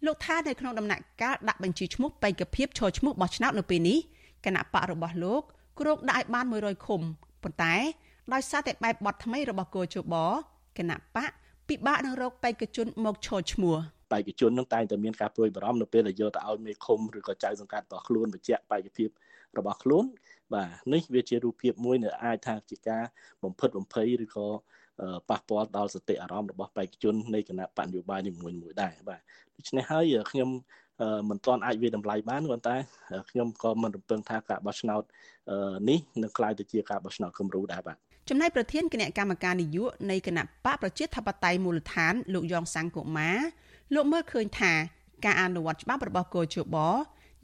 លោកថានៅក្នុងដំណាក់កាលដាក់បញ្ជីឈ្មោះបេក្ខភាពឈរឈ្មោះបោះឆ្នោតនៅពេលនេះគណៈបករបស់លោក គ្រោកដាក់ឲ្យបាន100ឃុំប៉ុន្តែដោយសារតែបែបបទថ្មីរបស់គោជបគណៈបកពិបាកនឹងរកបេក្ខជនមកឈរឈ្មោះបេក្ខជននឹងតែងតែមានការព្រួយបារម្ភនៅពេលដែលយកទៅឲ្យមេឃុំឬក៏ចៅសង្កាត់របស់ខ្លួនបញ្ជាក់បេក្ខភាពរបស់ខ្លួនបាទនេះវាជារូបភាពមួយដែលអាចថាជាការបំផិតបំភ័យឬក៏ប៉ះពាល់ដល់សតិអារម្មណ៍របស់បេក្ខជននៃគណៈបញ្ញោបាយនីមួយៗដែរបាទដូច្នេះហើយខ្ញុំ មិនទាន់អាចវាតម្លៃបានប៉ុន្តែខ្ញុំក៏មិនរំពឹងថាការបោះឆ្នោតនេះនឹងក្លាយទៅជាការបោះឆ្នោតគំរូដែរបាទចំណែកប្រធានគណៈកម្មការនយោបាយនៃគណៈបកប្រជាធិបតេយ្យមូលដ្ឋាន លោកយ៉ងសង្គមាលោកមើលឃើញថាការអនុវត្តច្បាប់របស់កោជប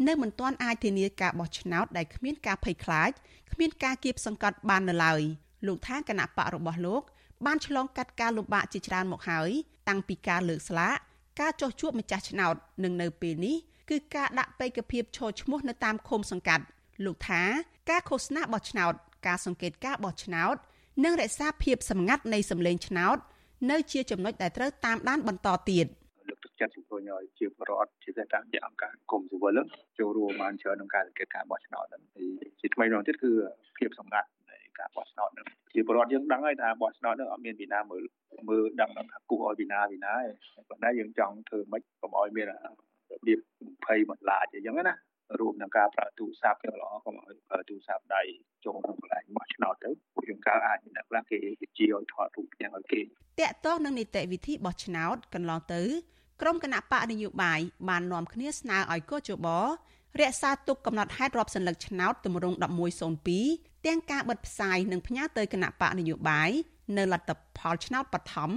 នៅមិនទាន់អាចធានាការបោះឆ្នោតដែលគ្មានការភ័យខ្លាចគ្មានការគៀបសង្កត់បាននៅឡើយលោកថាគណៈបករបស់លោកបានឆ្លងកាត់ការលំបាកជាច្រើនមកហើយតាំងពីការលើកស្លាក ការចោះជួបម្ចាស់ឆ្នោតនិងនៅពេលនេះគឺការដាក់បេក្ខភាពឈរឈ្មោះនៅតាមឃុំសង្កាត់លោកថាការឃោសនាបោះឆ្នោត ការសង្កេតការបោះឆ្នោត និងរក្សាភាពសម្ងាត់នៃសម្លេងឆ្នោត នៅ ជាចំណុចដែលត្រូវតាមដានបន្តទៀតលើកទឹកចិត្តជំរុញឲ្យជាបរដ្ឋជាសេតាមជាអង្គការគុំស៊ីវិលចូលរួមបានច្រើនក្នុងការសង្កេតការបោះឆ្នោតហ្នឹងជាថ្មីម្ដងទៀតគឺភាពសម្ងាត់នៃ ការបោះឆ្នោតហ្នឹងជាបរដ្ឋយើងដឹងហើយថាបោះឆ្នោតហ្នឹងអត់មានពីណាមើលមើលដឹងថាគូឲ្យពីណាពីណាទេប៉ុន្តែយើងចង់ធ្វើម៉េចកុំឲ្យមានរបៀប20បន្លាចអញ្ចឹងណារួមនឹងការប្រើទូរស័ព្ទយ៉ាងល្អកុំឲ្យប្រើទូរស័ព្ទដៃចូលក្នុងកន្លែងបោះឆ្នោតទៅពួកយើងកើអាចមានអ្នកខ្លះគេវិជាឲ្យថតរូបយ៉ាងឲ្យគេតកតងនឹងនីតិវិធីបោះឆ្នោតកន្លងទៅក្រុមគណៈបកនយោបាយបាននាំគ្នាស្នើឲ្យកោជបរក្សាទុកកំណត់ហេតុរាប់សន្លឹកឆ្នោតទម្រង់1102 ទាំងការបិទផ្សាយនិងផ្ញើទៅគណៈបកនយោបាយនៅលទ្ធផលឆ្នោតបឋម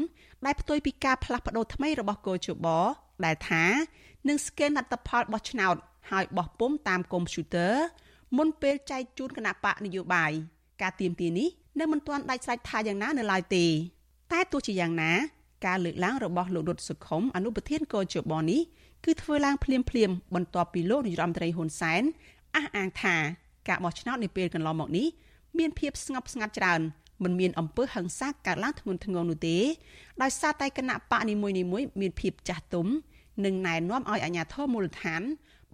ដែលផ្ទុយពីការផ្លាស់ប្តូរថ្មីរបស់កោជបដែលថានឹងស្កេនលទ្ធផលបោះឆ្នោតហើយបោះពុំតាមកុំព្យូទ័រមុនពេលចែកជូនគណៈបកនយោបាយការទៀមទានេះនៅមិនទាន់ដាច់ស្រេចថាយ៉ាងណានៅឡើយទេ តែទោះជាយ៉ាងណា ការលើកឡើងរបស់លោករុតសុខុមអនុប្រធានកោជបនេះគឺធ្វើឡើងភ្លាមភ្លាមបន្ទាប់ពីលោកនាយរដ្ឋមន្ត្រីហ៊ុនសែនអះអាងថា ការបោះឆ្នោតនាពេលកន្លងមកនេះមានភាពស្ងប់ស្ងាត់ច្រើនមិនមានអំពើហិង្សាកើតឡើងធ្ងន់ធ្ងរនោះទេដោយសារតែគណៈបកនីមួយៗមានភាពចាស់ទុំនិងណែនាំឲ្យអាជ្ញាធរមូលដ្ឋាន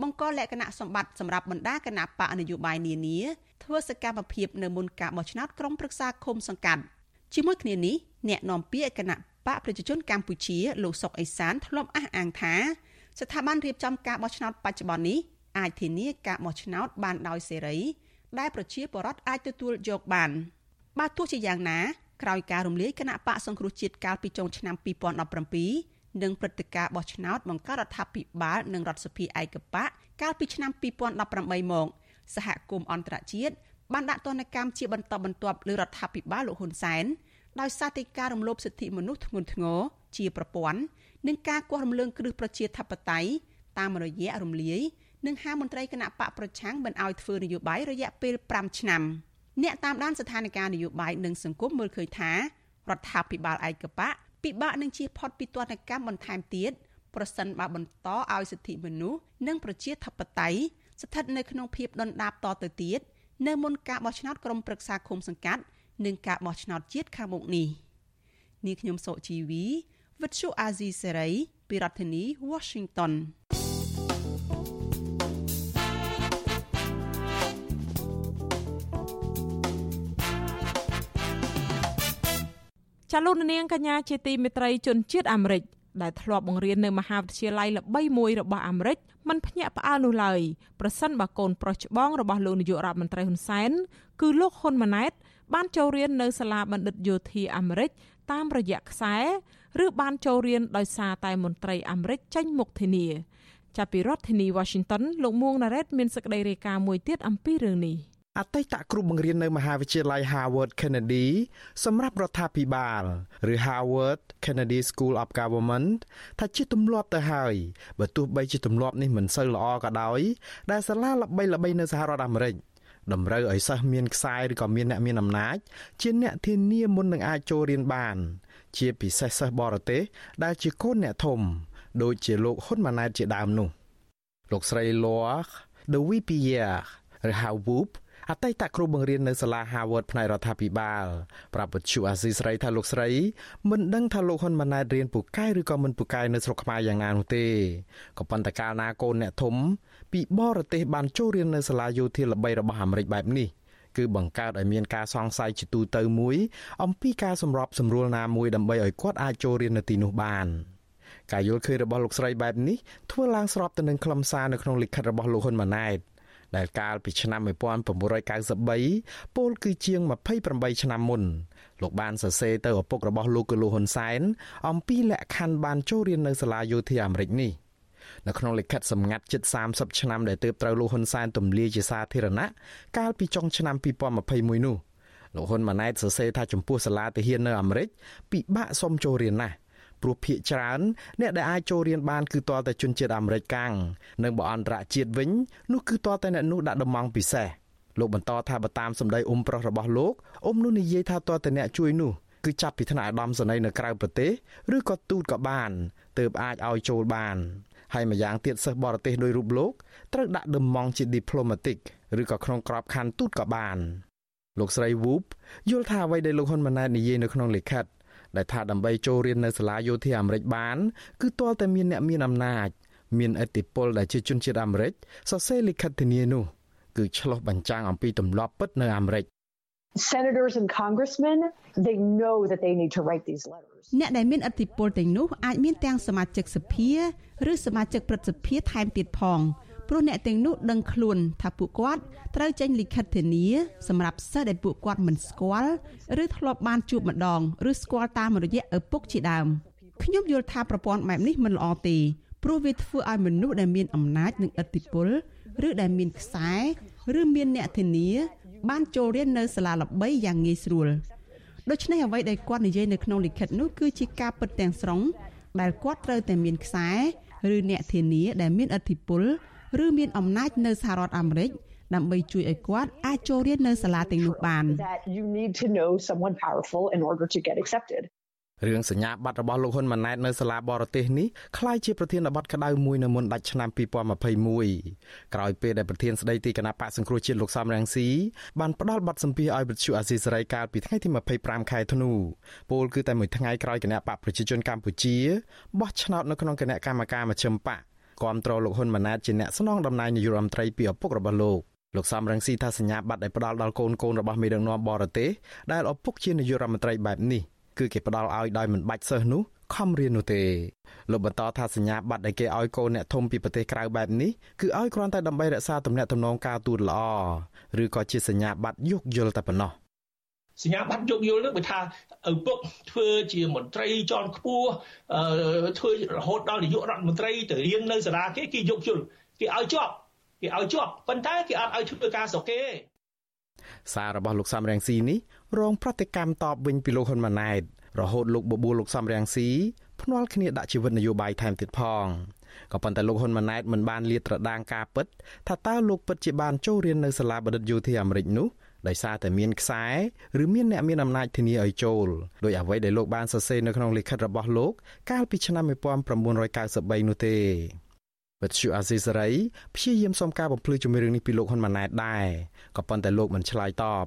បង្កលក្ខណៈសម្បត្តិសម្រាប់បណ្ដាគណៈបកនយោបាយនានាធ្វើសកម្មភាពនៅមុនការបោះឆ្នោតក្រុមប្រឹក្សាឃុំសង្កាត់ជាមួយគ្នានេះអ្នកនាំពាក្យគណៈបកប្រជាជនកម្ពុជាលោកសុកអេសានធ្លាប់អះអាងថាស្ថាប័នរៀបចំការបោះឆ្នោតបច្ចុប្បន្ននេះ អាចធានាការបោះឆ្នោតបានដោយសេរី ដែលប្រជាពលរដ្ឋអាចទទួលយកបានបើទោះជាយ៉ាងណាក្រោយការរំលាយគណៈបកសង្គ្រោះជាតិកាលពីចុងឆ្នាំ2017និងព្រឹត្តិការណ៍បោះឆ្នោតបង្កើតរដ្ឋាភិបាលនិងរដ្ឋសភាឯកបកកាលពីឆ្នាំ2018មកសហគមន៍អន្តរជាតិបានដាក់ទណ្ឌកម្មជាបន្តបន្ទាប់លើរដ្ឋាភិបាលលោកហ៊ុនសែនដោយសារតែការរំលោភសិទ្ធិមនុស្សធ្ងន់ធ្ងរជាប្រព័ន្ធនិងការគាស់រំលើងគ្រឹះប្រជាធិបតេយ្យតាមរយៈរំលាយ និងហាមន្ត្រីគណៈបកប្រឆាំងមិនឲ្យធ្វើនយោបាយរយៈពេល5ឆ្នាំអ្នកតាមដានស្ថានភាពនយោបាយនិងសង្គមមើលឃើញថារដ្ឋាភិបាលឯកបកពិបាកនឹងជៀសផុតពីទណ្ឌកម្មបន្ថែមទៀតប្រសិនបើបន្តឲ្យសិទ្ធិមនុស្សនិងប្រជាធិបតេយ្យស្ថិតនៅក្នុងភាពដុនដាបតទៅទៀតនៅមុនការបោះឆ្នោតក្រុមប្រឹក្សាឃុំសង្កាត់និងការបោះឆ្នោតជាតិខាងមុខនេះនាងខ្ញុំសុជីវីវិទ្យុអាស៊ីសេរីពីរដ្ឋធានី Washington ចាលោកនាងកញ្ញាជាទីមេត្រីជនជាតិអាមេរិកដែលធ្លាប់បង្រៀននៅមហាវិទ្យាល័យល្បីមួយរបស់អាមេរិកមិនភ្ញាក់ផ្អើលនោះឡើយប្រសិនបើកូនប្រុសច្បងរបស់លោកនាយករដ្ឋមន្ត្រីហ៊ុនសែនគឺលោកហ៊ុនម៉ាណែត បានចូលរៀននៅសាលាបណ្ឌិតយោធាអាមេរិកតាមរយៈខ្សែឬបានចូលរៀនដោយសារតែមន្ត្រីអាមេរិកចេញមុខធានាចាប់ពីរដ្ឋធានី Washington លោកមួងណារ៉េតមានសេចក្តីរាយការណ៍មួយទៀតអំពីរឿងនេះ អតីតគ្រូបង្រៀននៅមហាវិទ្យាល័យ Harvard Kennedy សម្រាប់រដ្ឋាភិបាលឬ Harvard Kennedy School of Government ថាជាទម្លាប់ទៅហើយបើទោះបីជាទម្លាប់នេះមិនសូវល្អក៏ដោយដែលសាលាល្បីៗនៅសហរដ្ឋអាមេរិកតម្រូវឲ្យសិស្សមានខ្សែឬក៏មានអ្នកមានអំណាច ជាអ្នកធានាមុននឹងអាចចូលរៀនបាន ជាពិសេសសិស្សបរទេសដែលជាកូនអ្នកធំ ដូចជាលោកហ៊ុនម៉ាណែតជាដើមនោះ លោកស្រី Loa De Wipier ឬ Howup អតីតគ្រូបង្រៀននៅសាលា Harvard ផ្នែករដ្ឋាភិបាលប្រាប់វិទ្យុអាស៊ីស្រីថាលោកស្រីមិនដឹងថាលោកហ៊ុនម៉ាណែតរៀនពូកែឬក៏មិនពូកែនៅស្រុកខ្មែរយ៉ាងណានោះទេក៏ប៉ុន្តែកាលណាកូនអ្នកធំពីបរទេសបានចូលរៀននៅសាលាយោធាល្បីរបស់អាមេរិកបែបនេះគឺបង្កើតឲ្យមានការសង្ស័យជាទូទៅមួយ អំពីការសម្របសម្រួលណាមួយដើម្បីឲ្យគាត់អាចចូលរៀននៅទីនោះបានការយល់ឃើញរបស់លោកស្រីបែបនេះធ្វើឡើងស្របទៅនឹងខ្លឹមសារនៅក្នុងលិខិតរបស់លោកហ៊ុនម៉ាណែត ដែលកាលពីឆ្នាំ1993ពលគឺជាង28ឆ្នាំមុនលោកបានសរសេរទៅឪពុករបស់លោកគឺលោកហ៊ុនសែនអំពីលក្ខខណ្ឌបានចូលរៀននៅសាលាយោធាអាមេរិកនេះនៅក្នុងលិខិតសម្ងាត់ជិត30ឆ្នាំដែលទើបត្រូវលោកហ៊ុនសែនទម្លាយជាសាធារណៈកាលពីចុងឆ្នាំ2021នោះលោកហ៊ុនម៉ាណែតសរសេរថាចំពោះសាលាទាហាននៅអាមេរិកពិបាកសុំចូលរៀនណាស់ ព្រោះភាគច្រើនអ្នកដែលអាចចូលរៀនបានគឺទាល់តែជនជាតិអាមេរិកកាំងនិងបើអន្តរជាតិវិញនោះគឺទាល់តែអ្នកនោះដាក់ដំងពិសេសលោកបន្តថាបើតាមសម្ដីអ៊ុំប្រុសរបស់លោកអ៊ុំនោះនិយាយថាទាល់តែអ្នកជួយនោះគឺចាប់ពីថ្នាក់ឧត្តមសេនីយ៍នៅក្រៅប្រទេសឬក៏ទូតក៏បានទើបអាចឲ្យចូលបានហើយម្យ៉ាងទៀតសិស្សបរទេសដោយរូបលោកត្រូវដាក់ដំងជា diplomatic ឬក៏ក្នុងក្របខ័ណ្ឌទូតក៏បានលោកស្រី Woop យល់ថាអ្វីដែលលោកហ៊ុនម៉ាណែតនិយាយនៅក្នុងលិខិត ដែលថាដើម្បីចូលរៀននៅសាលាយោធាអាមេរិកបាន គឺទាល់តែមានអ្នកមានអំណាច មានឥទ្ធិពលដែលជាជនជាតិអាមេរិកសរសេរលិខិតធានានោះគឺឆ្លុះបញ្ចាំងអំពីទម្លាប់ពិតនៅអាមេរិក senators and congressmen they know that they need to write these letters អ្នកដែលមានឥទ្ធិពលទាំងនោះអាចមានទាំងសមាជិកសភា ឬសមាជិកព្រឹទ្ធសភាថែមទៀតផង ព្រោះអ្នកទាំងនោះដឹងខ្លួនថាពួកគាត់ត្រូវចេញលិខិតធានាសម្រាប់សិស្សដែលពួកគាត់មិនស្គាល់ឬធ្លាប់បានជួបម្ដងឬស្គាល់តាមរយៈឪពុកជាដើមខ្ញុំយល់ថាប្រព័ន្ធបែបនេះមិនល្អទេព្រោះវាធ្វើឲ្យមនុស្សដែលមានអំណាចនិងឥទ្ធិពលឬដែលមានខ្សែឬមានអ្នកធានា បានចូលរៀននៅសាលាល្បីយ៉ាងងាយស្រួលដូច្នេះអ្វីដែលគាត់និយាយនៅក្នុងលិខិតនោះគឺជាការពិតទាំងស្រុងដែលគាត់ត្រូវតែមានខ្សែឬអ្នកធានាដែលមានឥទ្ធិពល ឬមានអំណាចនៅសហរដ្ឋអាមេរិកដើម្បីជួយឲ្យគាត់អាចចូលរៀននៅសាលាទាំងនោះបាន you need to know someone powerful in order to get accepted រឿងសញ្ញាបត្ររបស់លោកហ៊ុនម៉ាណែតនៅសាលាបរទេសនេះคล้ายជាប្រធានបទក្តៅមួយនៅមុនដាច់ឆ្នាំ2021ក្រោយពេលដែលប្រធានស្ដីទីគណៈបកសង្គ្រោះជាតិលោកសំរងស៊ីបានផ្ដល់បទសម្ភាសឲ្យវិទ្យុអាស៊ីសេរីកាលពីថ្ងៃទី25ខែធ្នូពលគឺតែមួយថ្ងៃក្រោយគណៈបកប្រជាជនកម្ពុជាបោះឆ្នោតនៅក្នុងគណៈកម្មការមជ្ឈិមបក គាំទ្រលោកហ៊ុនម៉ាណែតជាអ្នកស្នងតំណែងនាយករដ្ឋមន្ត្រីពីឪពុករបស់លោកលោកសំរងស៊ីថាសញ្ញាបត្រដែលផ្ដល់ដល់កូនកូនរបស់មេដឹកនាំបរទេសដែលឪពុកជានាយករដ្ឋមន្ត្រីបែបនេះគឺគេផ្ដល់ឲ្យដោយមិនបាច់សិស្សនោះខំរៀននោះទេលោកបន្តថាសញ្ញាបត្រដែលគេឲ្យកូនអ្នកធំពីប្រទេសក្រៅបែបនេះគឺឲ្យគ្រាន់តែដើម្បីរក្សាទំនាក់ទំនងការទូតល្អឬក៏ជាសញ្ញាបត្រយោគយល់តែប៉ុណ្ណោះ សញ្ញាបត្រយោគយល់នឹងបើថាឪពុកធ្វើជាមន្ត្រីជាន់ខ្ពស់ធ្វើរហូតដល់នាយករដ្ឋមន្ត្រីទៅរៀននៅសាលាគេគេយោគយល់គេឲ្យជាប់គេឲ្យជាប់ប៉ុន្តែគេអត់ឲ្យធ្វើការស្រុកគេសាររបស់លោកសំរងស៊ីនេះរងប្រតិកម្មតបវិញពីលោកហ៊ុនម៉ាណែតរហូតលោកបបួលលោកសំរងស៊ីភ្នាល់គ្នាដាក់ជីវិតនយោបាយថែមទៀតផងក៏ប៉ុន្តែលោកហ៊ុនម៉ាណែតមិនបានលាតត្រដាងការពិតថាតើលោកពិតជាបានចូលរៀននៅសាលាបណ្ឌិតយោធាអាមេរិកនោះ ដោយសារតែមានខ្សែឬមានអ្នកមានអំណាចធានាឲ្យចូលដោយអ្វីដែលលោកបានសរសេរនៅក្នុងលិខិតរបស់លោក កាលពីឆ្នាំ1993នោះទេវិទ្យុអាស៊ីសេរីព្យាយាមសុំការបំភ្លឺជំរឿងនេះពីលោកហ៊ុនម៉ាណែតដែរក៏ប៉ុន្តែលោកមិនឆ្លើយតប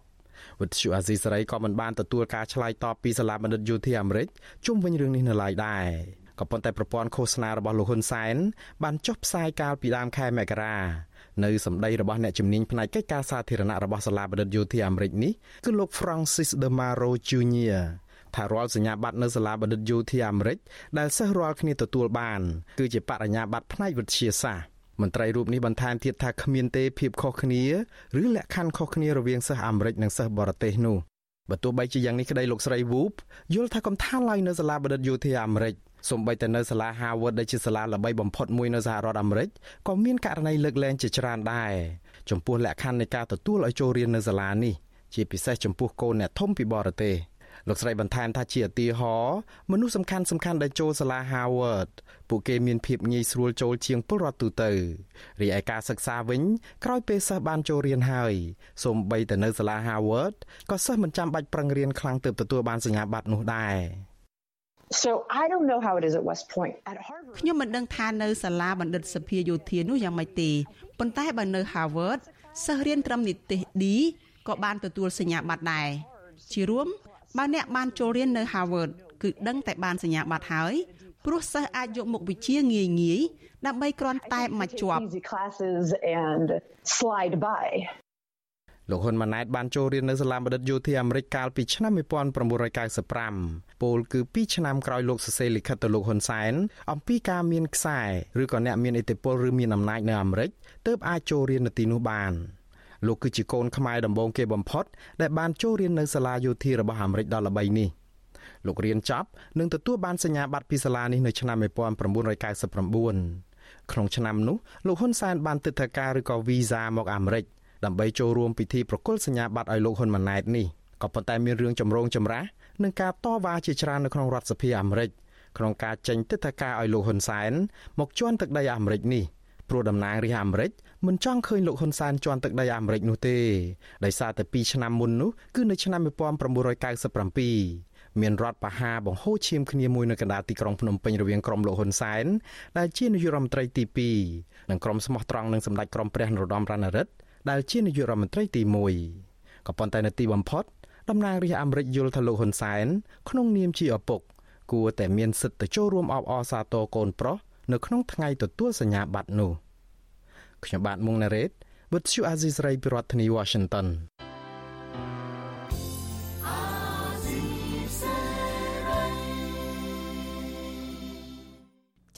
វិទ្យុអាស៊ីសេរីក៏មិនបានទទួលការឆ្លើយតបពីសាលាបណ្ឌិតយោធាអាមេរិកជុំវិញរឿងនេះនៅឡើយដែរក៏ប៉ុន្តែប្រព័ន្ធឃោសនារបស់លោកហ៊ុនសែនបានចុះផ្សាយកាលពីដើមខែមករា នៅសម្ដីរបស់អ្នកជំនាញផ្នែកកិច្ចការសាធារណៈរបស់សាលាបណ្ឌិតយោធាអាមេរិកនេះគឺលោក Francis De Maro Jr. ថារាល់សញ្ញាបត្រនៅសាលាបណ្ឌិតយោធាអាមេរិកដែលសិស្សរាល់គ្នាទទួលបាន គឺជាបរិញ្ញាបត្រផ្នែកវិទ្យាសាស្ត្រមន្ត្រីរូបនេះបន្ថែមទៀតថាគ្មានទេភាពខុសគ្នាឬលក្ខខណ្ឌខុសគ្នារវាងសិស្សអាមេរិកនិងសិស្សបរទេសនោះបើទោះបីជាយ៉ាងនេះក្តីលោកស្រី Woop យល់ថាកំថាឡើយនៅសាលាបណ្ឌិតយោធាអាមេរិក សូម្បីតែនៅសាលា Harvard ដែលជាសាលាល្បីបំផុតមួយនៅសហរដ្ឋអាមេរិកក៏មានករណីលើកលែងជាច្រើនដែរចំពោះលក្ខខណ្ឌនៃការទទួលឲ្យចូលរៀននៅសាលានេះជាពិសេសចំពោះកូនអ្នកធំពីបរទេសលោកស្រីបន្ថែមថាជាឧទាហរណ៍មនុស្សសំខាន់សំខាន់ដែលចូលសាលា Harvard ពួកគេមានភាពងាយស្រួលចូលជាងពលរដ្ឋទូទៅរីឯការសិក្សាវិញក្រោយពេលសិស្សបានចូលរៀនហើយសូម្បីតែនៅសាលា Harvard ក៏សិស្សមិនចាំបាច់ប្រឹងរៀនខ្លាំងទើបទទួលបានសញ្ញាបត្រនោះដែរ So I don't know how it is at West Point. At Harvard ខ្ញុំមិនដឹងថានៅសាលាបណ្ឌិតសភាយោធានោះយ៉ាងម៉េចទេប៉ុន្តែបើនៅ Harvard សិស្សរៀនត្រឹមនិទ្ទេស D ក៏បានទទួលសញ្ញាបត្រដែរជារួមបើអ្នកបានចូលរៀននៅ Harvard គឺដឹងតែបានសញ្ញាបត្រហើយព្រោះសិស្សអាចយកមុខវិជ្ជាងាយងាយដើម្បីគ្រាន់តែមកជាប់ លោកហ៊ុនម៉ាណែតបានចូលរៀននៅសាលាបណ្ឌិតយោធាអាមេរិកកាលពីឆ្នាំ1995ពោលគឺ2ឆ្នាំក្រោយលោកសរសេរលិខិតទៅលោកហ៊ុនសែនអំពីការមានខ្សែឬក៏អ្នកមានឥទ្ធិពលឬមានអំណាចនៅអាមេរិកទើបអាចចូលរៀននៅទីនោះបានលោកគឺជាកូនខ្មែរដំបូងគេបំផុតដែលបានចូលរៀននៅសាលាយោធារបស់អាមេរិកដ៏ល្បីនេះលោករៀនចប់និងទទួលបានសញ្ញាបត្រពីសាលានេះនៅឆ្នាំ1999ក្នុងឆ្នាំនោះលោកហ៊ុនសែនបានទិដ្ឋាការឬក៏វីសាមកអាមេរិក ដើម្បីចូលរួមពិធីប្រគល់សញ្ញាបត្រឲ្យលោកហ៊ុនម៉ាណែតនេះក៏ប៉ុន្តែមានរឿងចម្រូងចម្រាសនិងការតវ៉ាជាច្រើននៅក្នុងរដ្ឋសភាអាមេរិកក្នុងការចេញទិដ្ឋាការឲ្យលោកហ៊ុនសែនមកជន់ទឹកដីអាមេរិកនេះព្រោះតំណាងរាស្ត្រអាមេរិកមិនចង់ឃើញលោកហ៊ុនសែនជន់ទឹកដីអាមេរិកនោះទេដោយសារតែ2ឆ្នាំមុននោះគឺនៅឆ្នាំ1997មានរដ្ឋបហាបង្ហូរឈាមគ្នាមួយនៅកណ្ដាលទីក្រុងភ្នំពេញរវាងក្រុមលោកហ៊ុនសែនដែលជានាយករដ្ឋមន្ត្រីទី2និងក្រុមស្មោះត្រង់នឹងសម្ដេចក្រមព្រះនរោត្តមរណរដ្ឋ ដែលជានាយករដ្ឋមន្ត្រីទី1ក៏ប៉ុន្តែនៅទីបំផុតតំណាងរាស្ត្រអាមេរិកយល់ថាលោកហ៊ុនសែនក្នុងនាមជាឪពុក គួរតែមានសិទ្ធិទៅចូលរួមអបអរសាទរកូនប្រុសនៅក្នុងថ្ងៃទទួលសញ្ញាបត្រនោះខ្ញុំបាទមុងណារ៉េត With you Aziz Ray ពីរដ្ឋធានី Washington